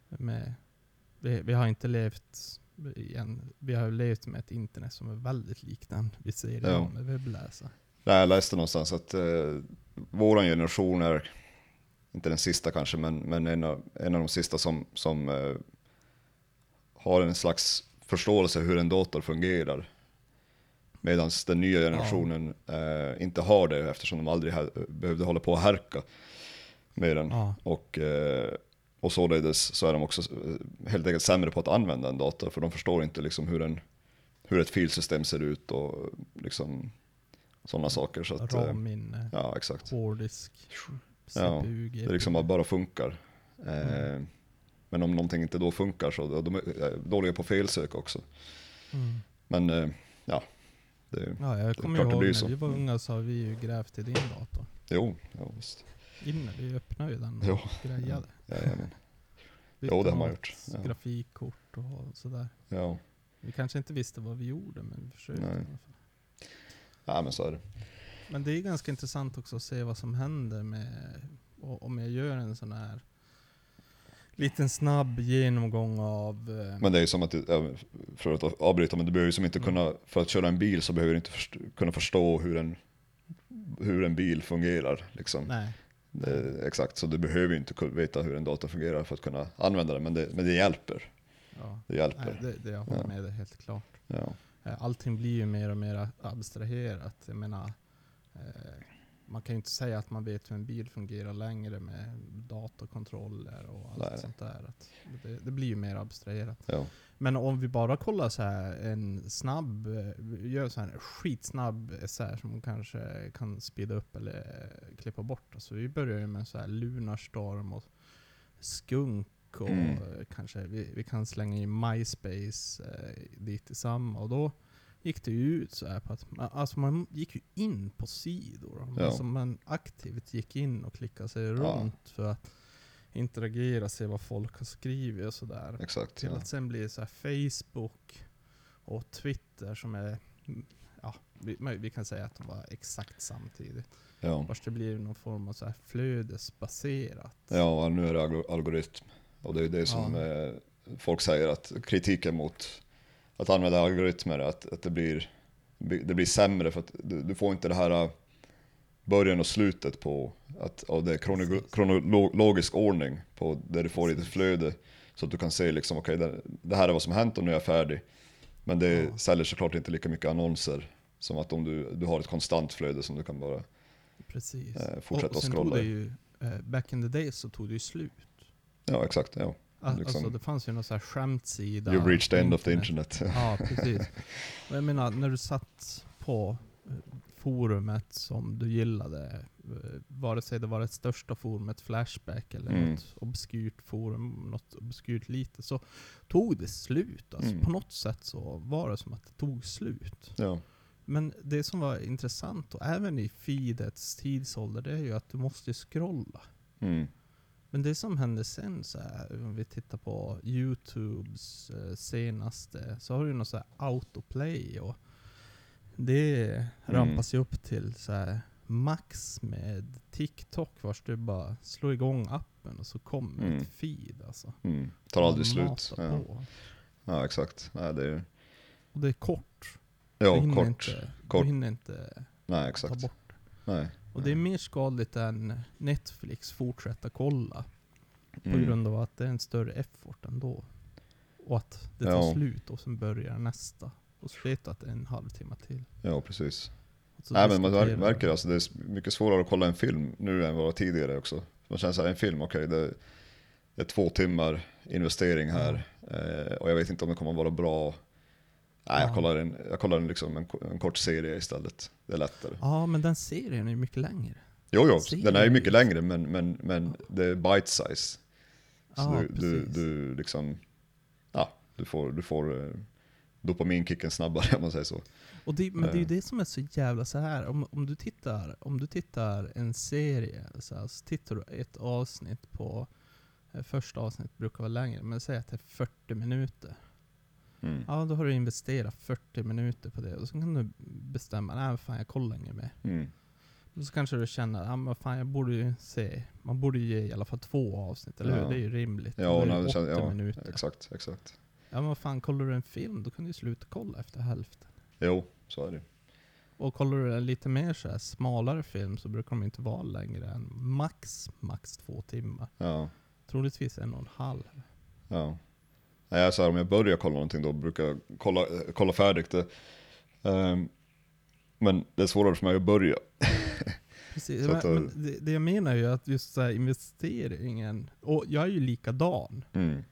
Med, vi, vi har inte levt igen, vi har levt med ett internet som är väldigt likt den vi ser Ja. idag med webbläsare. Jag läste någonstans att eh, våran generation är, inte den sista kanske, men, men en, av, en av de sista som, som eh, har en slags förståelse hur en dator fungerar. Medan den nya generationen eh, inte har det eftersom de aldrig behövde hålla på och härka med den. Ja. Och, eh, och således så är de också eh, helt enkelt sämre på att använda en dator, för de förstår inte liksom hur, en, hur ett filsystem ser ut och liksom sådana saker. Så att, eh, RAM-minne, ja, exakt. hårddisk, Ja, CPU, Det är liksom bara, funkar. Eh, Mm. Men om någonting inte då funkar så de är dåliga på felsök också. Mm. Men eh, ja, det, Ja, jag kommer det ihåg när så. vi var unga så har vi ju grävt i din dator. jo, ja, visst. Inne, vi öppnade ju den Jo. och grejade. Jajamän. Jo, det har man gjort. Ja. Grafikkort och sådär. Ja. Vi kanske inte visste vad vi gjorde, men vi försökte Nej. i alla fall. ja, men så är det. Men det är ganska intressant också att se vad som händer med, om jag gör en sån här liten snabb genomgång av... eh, Men det är ju som att, ja, för att avbryta, men du behöver ju som inte Mm. kunna, för att köra en bil så behöver du inte först, kunna förstå hur en, hur en bil fungerar. Liksom. nej. Det, exakt, så du behöver ju inte veta hur en dator fungerar för att kunna använda den, men det, men det hjälper. Ja. Det hjälper. Nej, det, det jag håller Ja. med dig helt klart. Ja. Eh, Allting blir ju mer och mer abstraherat. Jag menar, eh, man kan ju inte säga att man vet hur en bil fungerar längre med datorkontroller och allt Nej. sånt där. Att det, det blir ju mer abstraherat. Ja. Men om vi bara kollar så här en snabb, eh, gör så här en skitsnabb essä som man kanske kan speeda upp eller klippa bort. Alltså vi börjar ju med så här Lunarstorm och Skunk och Mm. kanske vi, vi kan slänga in MySpace eh, dit i samma. Och då gick det ju ut så här på att man, alltså man gick ju in på sidor. Ja. Alltså man aktivt gick in och klickade sig runt för att interagera, se vad folk har skrivit och sådär. Exakt. Till Ja. att sen blir det så här Facebook och Twitter som är, ja, vi, vi kan säga att de var exakt samtidigt. Ja. Först det blir någon form av så här flödesbaserat. ja, nu är det algo- algoritm. Och det är det som Ja. eh, folk säger att kritiken mot att använda algoritmer är att, att det, blir, det blir sämre för att du, du får inte det här eh, början och slutet på att, av det krono, Precis. kronologisk ordning på det du får i ditt flöde. Så att du kan se liksom, okej det, det här är vad som hänt och nu är jag färdig. Men det Ja. säljer såklart inte lika mycket annonser som att om du, du har ett konstant flöde som du kan bara eh, och, fortsätta och att sen scrolla. tog det ju, eh, back in the days så tog det ju slut. Ja exakt, ja. Liksom- Alltså det fanns ju någon så här skämtsida. You've reached the end of the internet. Ja, precis. Och jag menar, när du satt på eh, forumet som du gillade, eh, vare sig det var det största forumet Flashback eller Mm. något obskyrt forum, något obskyrt lite, så tog det slut. Alltså, Mm. På något sätt så var det som att det tog slut. ja. Men det som var intressant, och även i feedets tidsålder, det är ju att du måste scrolla. Mm. Men det som hände sen, så här, om vi tittar på Youtubes eh, senaste, så har du något så här autoplay och det rampas ju upp till så här max med TikTok vars du bara slår igång appen och så kommer Mm. ett feed alltså. Mm. Tar aldrig slut. Ja. ja exakt. Nej, det är, Och det är kort. du ja, hinner kort. Inte, kort. Du hinner inte Nej ta exakt. bort Nej. Och det är mer skadligt än Netflix fortsätta kolla. På Mm. grund av att det är en större effort ändå. Och att det tar Ja. slut och sen börjar nästa. Och så vet du att det är en halvtimme till. Ja precis. Nej men man märker de. alltså det är mycket svårare att kolla en film nu än vad det var tidigare också. Man känner såhär, en film, okej det, det är två timmar investering här. Eh, och jag vet inte om det kommer att vara bra. Nej jag Ja. kollar en, jag kollar en, liksom en, en kort serie istället. Det är lättare. Ja, men den serien är ju mycket längre. Jo jo, Serien den är ju mycket längre men, men, men det är bite size. Så Ja, du, du, du liksom, ja du får, du får eh, dopaminkicken snabbare om man säger så. Och det, men det är ju Eh. det som är så jävla så här. Om, om, du tittar, om du tittar en serie, så, här, så tittar du ett avsnitt på, eh, första avsnittet brukar vara längre, men säg att det är 40 minuter. Mm. Ja, då har du investerat 40 minuter på det och så kan du bestämma, nej fan jag kollar inget mer. Mm. Så kanske du känner, men fan jag borde ju se, man borde ju ge i alla fall två avsnitt, eller Ja. hur? Det är ju rimligt. Ja, Då är det det 80 känns- ja, minuter. Exakt, exakt. Ja men vad fan, kollar du en film då kan du ju sluta kolla efter hälften. Jo, så är det. Och kollar du en lite mer så här smalare film så brukar de inte vara längre än max, max två timmar. Ja, Troligtvis en och en halv. ja. Jag så här, om jag börjar kolla någonting då brukar jag kolla, eh, kolla färdigt det. Ehm, men det är svårare för mig att börja. Precis. Så Men, att, eh, men det, det jag menar är ju att just så här investeringen, och jag är ju likadan. Mm.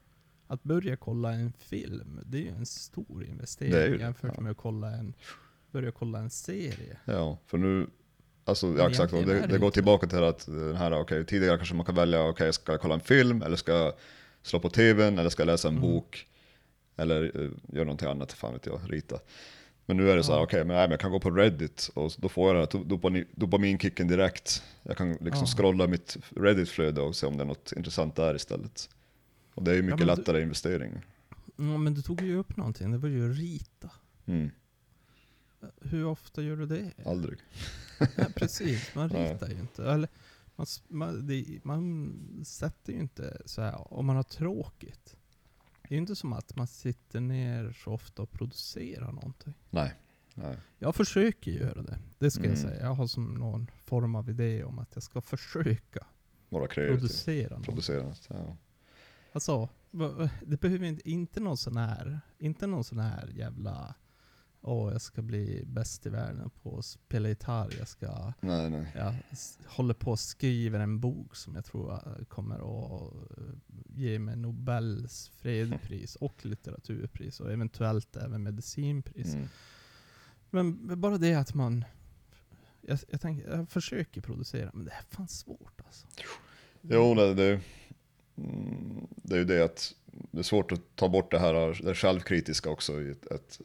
Att börja kolla en film, det är ju en stor investering jämfört ja. med att kolla en, börja kolla en serie. Ja, för nu, alltså ja, exakt, det, det det går tillbaka till att den här, okej, tidigare kanske man kan välja, okej, ska jag kolla en film, eller ska jag slå på tvn, eller ska läsa en Mm. bok, eller uh, göra någonting annat, fan vet jag, rita. Men nu är det så här, Ja. okej, men, nej, men jag kan gå på Reddit, och då får jag den här dopaminkicken direkt. Jag kan liksom Ja. scrolla mitt Reddit-flöde och se om det är något intressant där istället. Och det är ju mycket men du- lättare investering. Ja, men du tog ju upp någonting, det var ju rita. Mm, Hur ofta gör du det? aldrig. Ja, precis, man ritar ju inte. Eller, man, man, det, man sätter ju inte så här om man har tråkigt. Det är ju inte som att man sitter ner så ofta och producerar någonting. Nej, nej. Jag försöker göra det, det ska jag Mm. säga. Jag har som någon form av idé om att jag ska försöka Vara producera något. Producera. Ja. Alltså, det behöver inte, inte någon sån här, inte någon sån här jävla Åh, jag ska bli bäst i världen på att spela gitarr. Jag ska Nej, nej. jag håller på att skriva en bok som jag tror eh, kommer att eh, ge mig Nobels fredspris och litteraturpris och eventuellt även medicinpris. Mm. Men bara det att man... Jag, jag, tänker, jag försöker producera, men det är fan svårt alltså. Jo, det, det, mm, det är ju det att det är svårt att ta bort det här det självkritiska också i ett, ett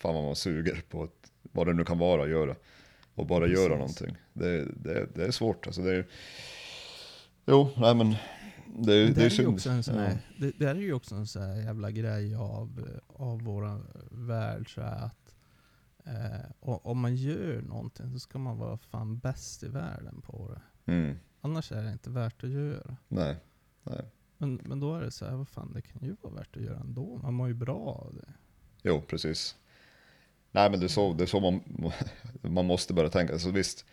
fan vad man suger på ett, vad det nu kan vara att göra. Och bara Precis. göra någonting. Det, det, det är svårt alltså. Det är, jo, nej men det, är- Men det är ju synd. också en sån Ja. här, det, det är ju också en sån här jävla grej av, av våra värld så här att eh, och, om man gör någonting så ska man vara fan bäst i världen på det. Mm, Annars är det inte värt att göra. nej, Men, men då är det så här, vad fan det kan ju vara värt att göra ändå. Man mår ju bra av det. jo precis. Nej men det är så, det är så man, man måste börja tänka. Så visst,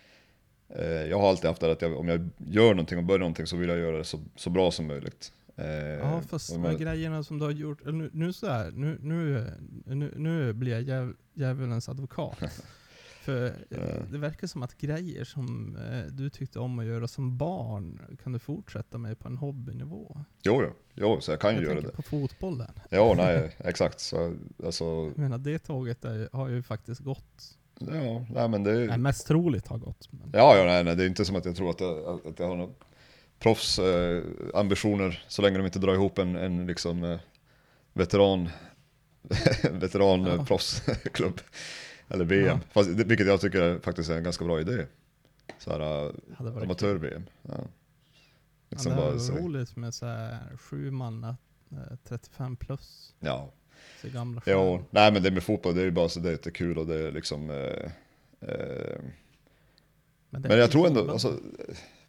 eh, jag har alltid haft det att jag, om jag gör någonting och börjar någonting så vill jag göra det så, så bra som möjligt. Eh, Ja fast de här grejerna som du har gjort, nu, nu så här, nu, nu, nu, nu blir jag djäv, djävulens advokat. För det verkar som att grejer som eh, du tyckte om att göra som barn kan du fortsätta med på en hobbynivå. Jo, jo, jo, så jag kan ju göra det. på fotbollen. Ja, nej, exakt. Så, alltså, Jag menar det tåget är, har ju faktiskt gått. ja, nej men det Nej, är... mest troligt har gått. Men, Ja, ja, nej, nej, det är inte som att jag tror att jag, att jag har några proffsambitioner eh, så länge de inte drar ihop en, en liksom eh, veteran, veteran Ja. Ja. Eller VM. Ja. Fast, det- vilket jag tycker är, faktiskt är en ganska bra idé. Så här, eh, hade varit amatör-VM. Ja. Ja, Liksom det bara, var så, roligt med så här sju man, eh, 35 plus. ja. Så gamla Jo, nej men det med fotboll, det är ju bara så det är kul och det är liksom... Eh, eh, det Men är jag tror ändå, alltså,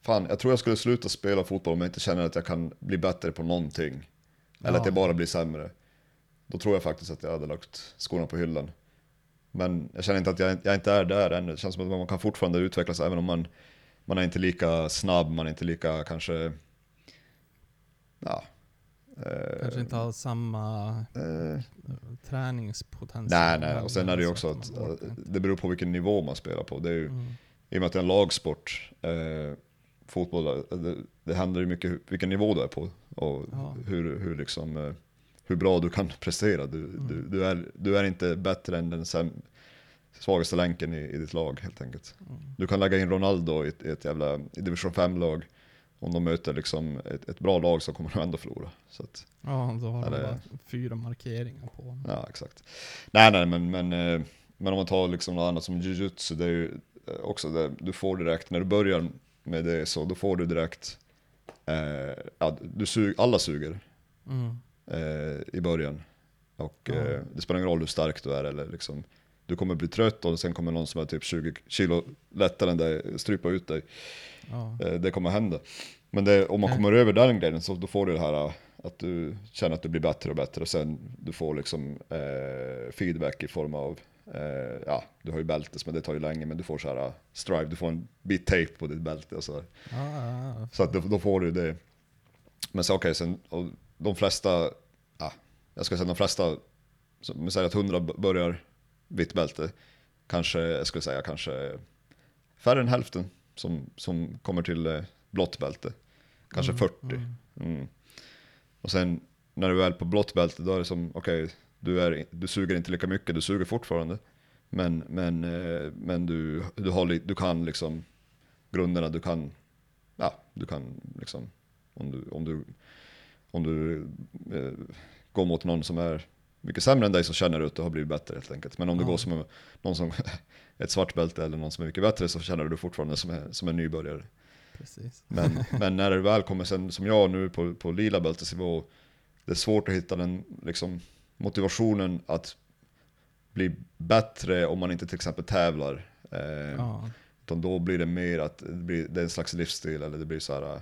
fan, jag tror jag skulle sluta spela fotboll om jag inte känner att jag kan bli bättre på någonting. Eller Ja. att jag bara blir sämre. Då tror jag faktiskt att jag hade lagt skorna på hyllan. Men jag känner inte att jag, jag inte är där ännu. Det känns som att man kan fortfarande utvecklas även om man, man är inte lika snabb, man är inte lika kanske... Ja. eh, Kanske inte har samma eh, träningspotential. nej, nej. Och sen är det ju så också att eh, det beror på vilken nivå man spelar på. Det är ju, Mm. I och med att det är en lagsport, eh, fotboll, det, det handlar ju mycket vilken nivå du är på och Ja. hur, hur, liksom, hur bra du kan prestera. Du, Mm. du, du, är, du är inte bättre än den säm, svagaste länken i, i ditt lag helt enkelt. Mm. Du kan lägga in Ronaldo i ett, i ett jävla i division 5-lag. Om de möter liksom ett, ett bra lag så kommer de ändå förlora. Så att, Ja, då har de bara fyra markeringar på honom. Ja, exakt. Nej, nej, men, men, eh, men om man tar liksom något annat som jujutsu, det är ju eh, också det, du får direkt, när du börjar med det så, då får du direkt, eh, ja, du sug, alla suger Mm. Eh, i början. Och Ja. eh, det spelar ingen roll hur stark du är eller liksom, du kommer bli trött och sen kommer någon som är typ 20 kilo lättare än dig strypa ut dig. Ja. Eh, det kommer hända. Men det, om man Nej. kommer över den grejen så då får du det här att du känner att du blir bättre och bättre och sen du får liksom eh, feedback i form av, eh, ja du har ju bältes men det tar ju länge men du får så här uh, strive, du får en bit tape på ditt bälte och så. Ja, ja, ja. Så att då, då får du det. Men så okej, sen och de flesta, ja, jag ska säga de flesta, vi säger att 100 b- börjar vitt bälte, kanske, jag skulle säga kanske färre än hälften som, som kommer till eh, blått bälte. Kanske 40. Mm. Mm. Och sen när du är på blått bälte, då är det som, okej, du, är, du suger inte lika mycket, du suger fortfarande. Men, men, eh, men du, du, har, du kan liksom grunderna, du kan, ja, du kan liksom, om du, om du, om du eh, går mot någon som är mycket sämre än dig så känner du att du har blivit bättre helt enkelt. Men om du Ja. går som någon som ett svart bälte eller någon som är mycket bättre så känner du fortfarande som en, som en nybörjare. Precis. Men, men när det väl kommer sen, som jag nu på, på lila bältesnivå, det är svårt att hitta den liksom, motivationen att bli bättre om man inte till exempel tävlar. Eh, Ja. Utan då blir det mer att det, blir, det är en slags livsstil, eller det blir så här, eh,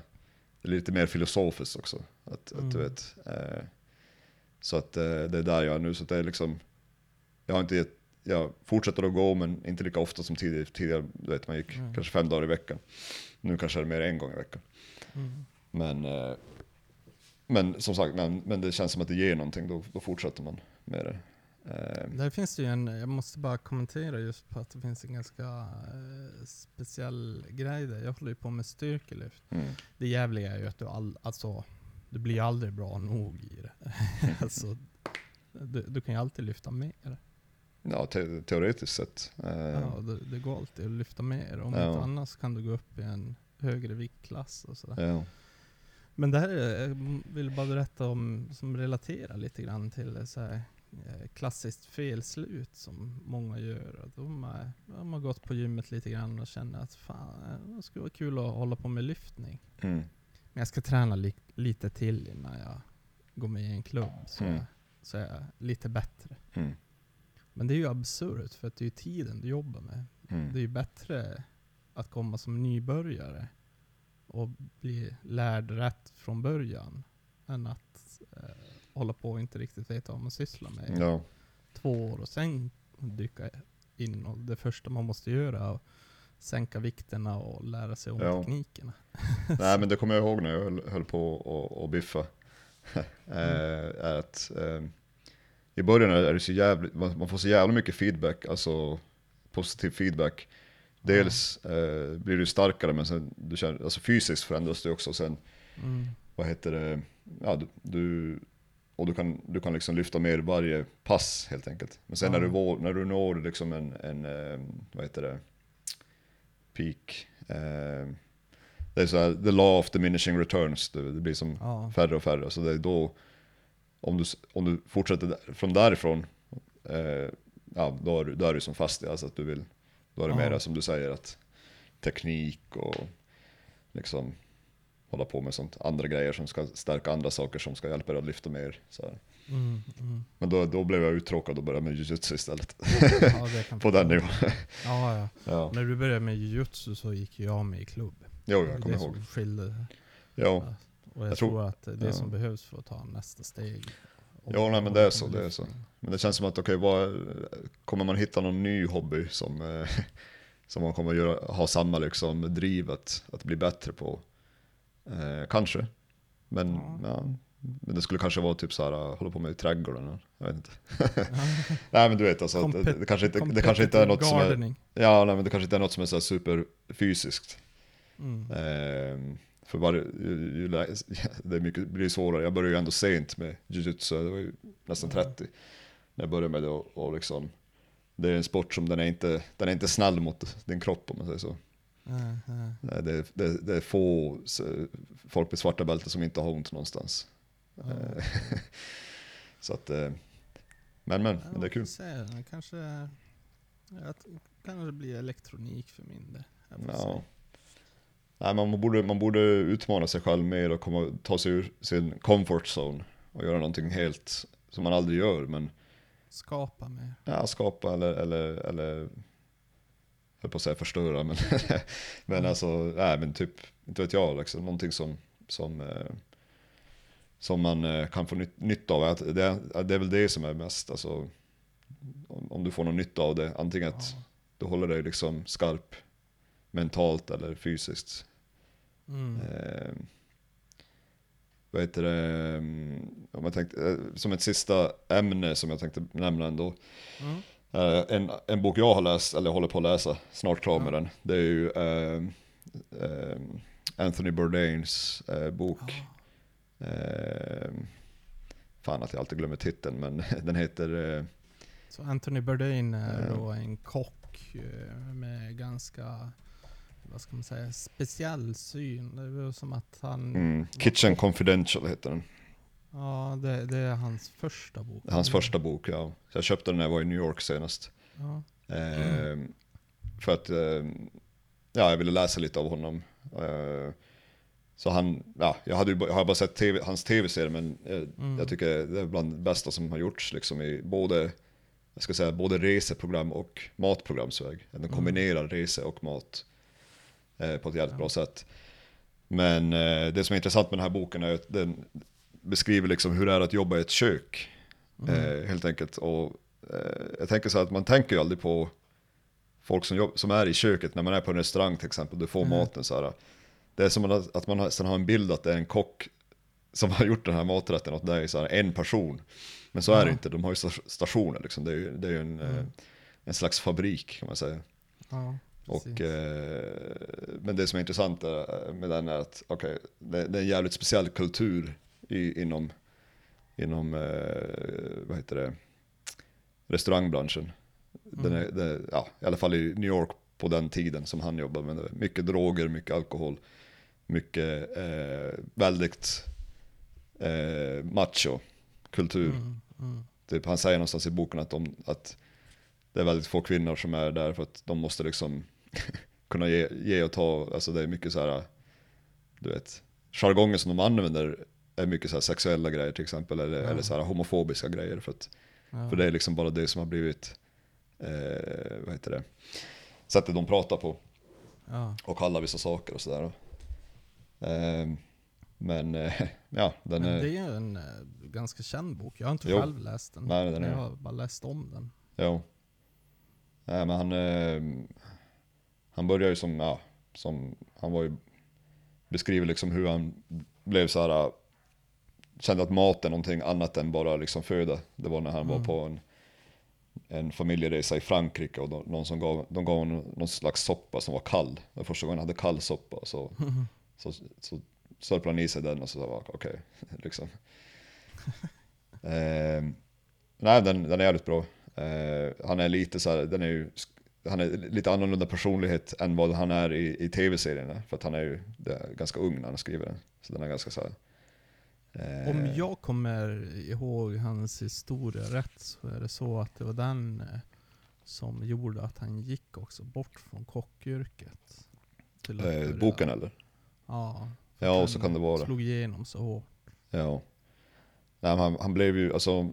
lite mer filosofiskt också. Att, att du Mm. vet, eh, så att eh, det är där jag är nu, så det är liksom, jag har inte jag fortsätter att gå men inte lika ofta som tidigare. Tidigare du vet, man gick Mm. kanske fem dagar i veckan. Nu kanske är det mer en gång i veckan. Mm. Men, eh, men som sagt, men, men det känns som att det ger någonting, då, då fortsätter man med det. Eh, Där finns det ju en, jag måste bara kommentera just på att det finns en ganska eh, speciell grej där. Jag håller ju på med styrkelyft. mm, Det jävliga är ju att du, all, alltså, du blir aldrig bra nog i det. alltså, du, du kan ju alltid lyfta mer. ja, te, teoretiskt sett. Eh, Ja, det, det går alltid att lyfta mer. Om Ja. inte annars kan du gå upp i en högre viktklass och sådär. ja. Men det här är, jag vill bara berätta om, som relaterar lite grann till så här, klassiskt felslut som många gör. De, är, de har gått på gymmet lite grann och känner att fan, det skulle vara kul att hålla på med lyftning. Mm, Men jag ska träna li, lite till innan jag går med i en klubb så, Mm. jag, så jag är lite bättre. mm, Men det är ju absurt för att det är ju tiden du jobbar med. mm. Det är ju bättre att komma som nybörjare och bli lärd rätt från början än att eh, hålla på och inte riktigt veta vad man sysslar med Ja, två år och sen dyka in. Och det första man måste göra är att sänka vikterna och lära sig om Ja. teknikerna. nej men det kommer jag ihåg när jag höll, höll på och, och biffa. eh, är att eh, i början är det så jävligt, man man får så jävla mycket feedback, alltså positiv feedback. Dels eh, blir du starkare men sen du känner, alltså fysiskt förändras du också sen, Mm. vad heter det, ja du, du och du kan, du kan liksom lyfta mer varje pass helt enkelt. Men sen Ja. när, du, när du når liksom en, en eh, vad heter det, peak, eh, det är så här, the law of diminishing returns, det, det blir som Ja. färre och färre. Så det är då, om du, om du fortsätter där- från därifrån, eh, ja, då är, du, då är du som fast i, alltså att du vill, då är det Ja. mera som du säger att teknik och liksom hålla på med sånt, andra grejer som ska stärka andra saker som ska hjälpa dig att lyfta mer. Så. Mm, mm. Men då, då blev jag uttråkad och började med jujutsu istället. Ja, det På den nivån. Ja, ja. Ja, När du började med jujutsu så gick jag med i klubb. jo, Det jag kommer det ihåg. som skilde. Ja, Och jag, Jag tror, tror- att det det som behövs för att ta nästa steg. Ja, nej, men det är så, det är så. men det känns som att okej, vad, kommer man hitta någon ny hobby som, eh, som man kommer göra, ha samma liksom driv att, att bli bättre på? Eh, kanske. Men, Ja. ja. men det skulle kanske vara typ så här, hålla på med i trädgården. Jag vet inte. nej men du vet alltså, att det, det, kanske inte, det kanske inte är något som är, Gardening. ja, nej, men det kanske inte är något som är så här superfysiskt. Mm. Ehm, för varje, ju, ju, det är mycket, blir svårare. Jag började ju ändå sent med jujutsu, det var ju nästan 30 när jag började med det. Och, och liksom, det är en sport som den är, inte, den är inte snäll mot din kropp om man säger så. Nej. Nej, Det det, det är få folk med svarta bälten som inte har ont någonstans. Eh, så att, eh, men men, Ja, men det är kul. Det kanske, ja, det kanske blir elektronik för min del. Jag Ja. Nej, man, borde, man borde utmana sig själv mer och komma, ta sig ur sin comfort zone och göra någonting helt som man aldrig gör. Men Skapa mer. ja, skapa eller, eller, eller jag höll på att säga förstöra, men, men Mm. alltså, nej men typ, inte vet jag, liksom, någonting som, som, eh, som man eh, kan få nytt, nytta av. Att Det, det är väl det som är mest, alltså, om, om du får någon nytta av det. Antingen att Ja. du håller dig liksom skarp mentalt eller fysiskt. Mm. Eh, vad heter det, mm, om jag tänkte, eh, som ett sista ämne som jag tänkte nämna ändå. Mm. Eh, en, en bok jag har läst, eller håller på att läsa, snart klar med Ja. den. Det är ju eh, eh, Anthony Bourdains bok. Ja. Fan att jag alltid glömmer titeln, men den heter... Så Anthony Bourdain är då en kock med ganska, vad ska man säga, speciell syn. Det väl som att han, mm, Kitchen Confidential heter den. Ja det, det är hans första bok. Hans Mm. första bok, ja. Så jag köpte den när jag var i New York senast. Ja. Eh, För att eh, ja, jag ville läsa lite av honom. Eh, så han, ja, jag, hade ju, jag har bara sett TV, hans tv-serie men eh, Mm. jag tycker det är bland det bästa som har gjorts liksom i både, jag ska säga, både reseprogram och matprogramsväg. Den kombinerar rese och mat eh, på ett jävligt Ja. bra sätt. Men eh, det som är intressant med den här boken är att den beskriver liksom hur det är att jobba i ett kök. Mm. Eh, helt enkelt. Och eh, jag tänker så här att man tänker ju aldrig på folk som, jobb, som är i köket när man är på en restaurang till exempel. Du får Mm. maten så här. Det är som att man har, sen har en bild att det är en kock som har gjort den här maträtten det är så här en person. Men så är det Ja. inte, de har ju sta- stationer liksom. Det är ju, det är ju en, eh, Mm. en slags fabrik kan man säga. Ja, Och, eh, men det som är intressant eh, med den är att okay, det, det är en jävligt speciell kultur i, inom, inom eh, vad heter det, restaurangbranschen. Den är, det, ja, I alla fall i New York på den tiden som han jobbade med. det. Mycket droger, mycket alkohol, mycket eh, väldigt eh, macho kultur. Mm, mm. Typ, han säger någonstans i boken att, de, att det är väldigt få kvinnor som är där för att de måste liksom kunna ge, ge och ta. Alltså det är mycket så här, du vet, jargongen som de använder är mycket så här sexuella grejer till exempel, eller, Ja. eller så här homofobiska grejer. För, att, Ja. för det är liksom bara det som har blivit, eh, vad heter det, sättet de pratar på Ja. och kallar vissa saker och sådär. Eh, men eh, ja, den Men det är ju en eh, ganska känd bok. Jag har inte Jo. själv läst den. Nej, den är- Jag har bara läst om den. Jo. Nej men han, eh, han började ju som, ja, som, han var ju, beskriver liksom hur han blev så här, kände att mat är någonting annat än bara liksom föda. Det var när han var Mm. på en, en familjeresa i Frankrike och de, någon som gav, de gav honom någon slags soppa som var kall. Det var första gången han hade kall soppa. Så, så, så sörplade han i sig den och så sa jag, okej, liksom. eh, nej, den, den är jävligt bra. Eh, han är lite så här, den är ju, han är lite annorlunda personlighet än vad han är i, i tv-serierna. För att han är ju är ganska ung när han skriver den. Så den är ganska så här. Eh, Om jag kommer ihåg hans historia rätt så är det så att det var den eh, som gjorde att han gick också bort från kockyrket. Eh, boken eller? Ja. Ja, så kan det vara. Slog igenom så hårt. Ja. Nej, han, han blev ju, alltså,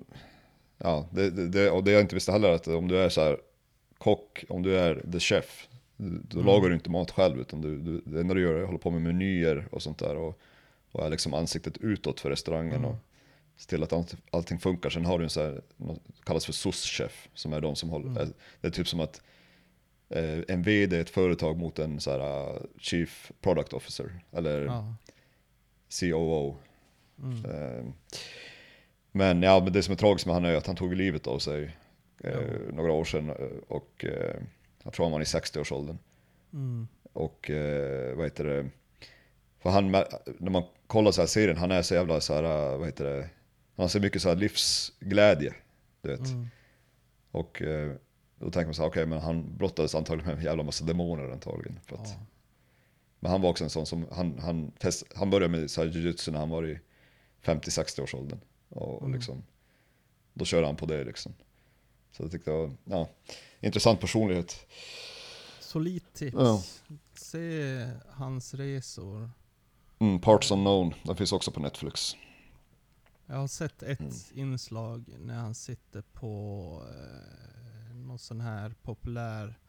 ja, det, det, och det jag inte visste heller att om du är så här kock, om du är the chef, då Mm. lagar du inte mat själv utan du, du, det enda du gör är att hålla på med menyer och sånt där och, och är liksom ansiktet utåt för restaurangen Mm. och se till att allt, allting funkar. Sen har du en så här, något, kallas för souschef, som är de som håller, Mm. det är typ som att eh, en vd i ett företag mot en så här uh, chief product officer, eller Ja. COO. Mm. Eh, Men ja, men det som är tragiskt med han är att han tog livet av sig eh, några år sedan eh, och eh, jag tror han var i 60-årsåldern. Mm. Och eh, vad heter det, för han, när man kollar så här serien, han är så jävla så här, eh, vad heter det, han har så mycket så här livsglädje, du vet. Mm. Och eh, då tänker man så här, okej men han brottades antagligen med en jävla massa demoner antagligen. För att, Ja. Men han var också en sån som, han, han, test, han började med så här jujutsu när han var i 50-60 års åldern. Och, och Mm. liksom, då körde han på det liksom. Så jag tyckte det var, ja, intressant personlighet. Solid tips. Ja. Se hans resor. Mm, Parts Unknown, den finns också på Netflix. Jag har sett ett Mm. inslag när han sitter på eh, någon sån här populär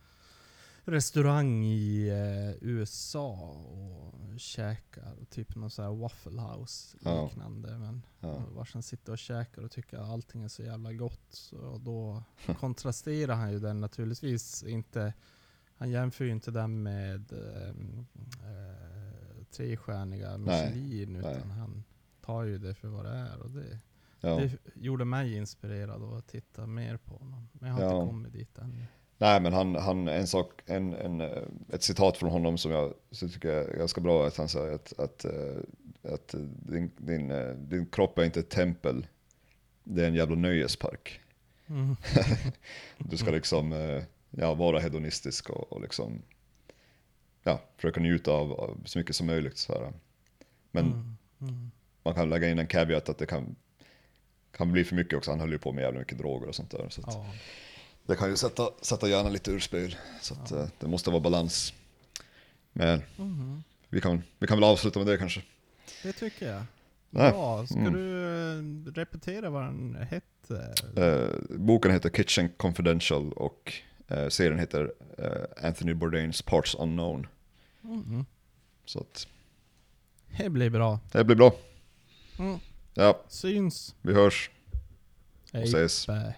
restaurang i eh, USA och käkar. Typ någon sån här waffle house Ja. liknande. Men Ja. vars han sitter och käkar och tycker att allting är så jävla gott. Så då kontrasterar han ju den naturligtvis inte. Han jämför ju inte den med ehm, eh, trestjärniga Michelin utan nej. han tar ju det för vad det är. Och det, Ja. det gjorde mig inspirerad att titta mer på honom. Men jag har Ja. inte kommit dit än. Nej men han, han en sak, en, en, eh, ett citat från honom som jag så tycker är ganska bra, att han säger att, att, eh, att din, din, eh, din kropp är inte ett tempel, det är en jävla nöjespark. Mm. Du ska liksom ja, vara hedonistisk och, och liksom ja, försöka njuta av, av så mycket som möjligt. Så här. Men Mm. Mm. man kan lägga in en caveat att det kan, kan bli för mycket också. Han höll ju på med jävligt mycket droger och sånt där. Så Ja. Det kan ju sätta, sätta hjärnan lite ur spel. Så att, eh, det måste vara balans. Men Mhm. vi kan, vi kan väl avsluta med det kanske. Det tycker jag. Nej. Bra. Ska Mm. du eh, repetera vad den hette? Eh, boken heter Kitchen Confidential och eh, serien heter eh, Anthony Bourdains Parts Unknown. Mhm. Så att Det blir bra. det blir bra. Mm. Ja, Syns. vi hörs och ses. Bye.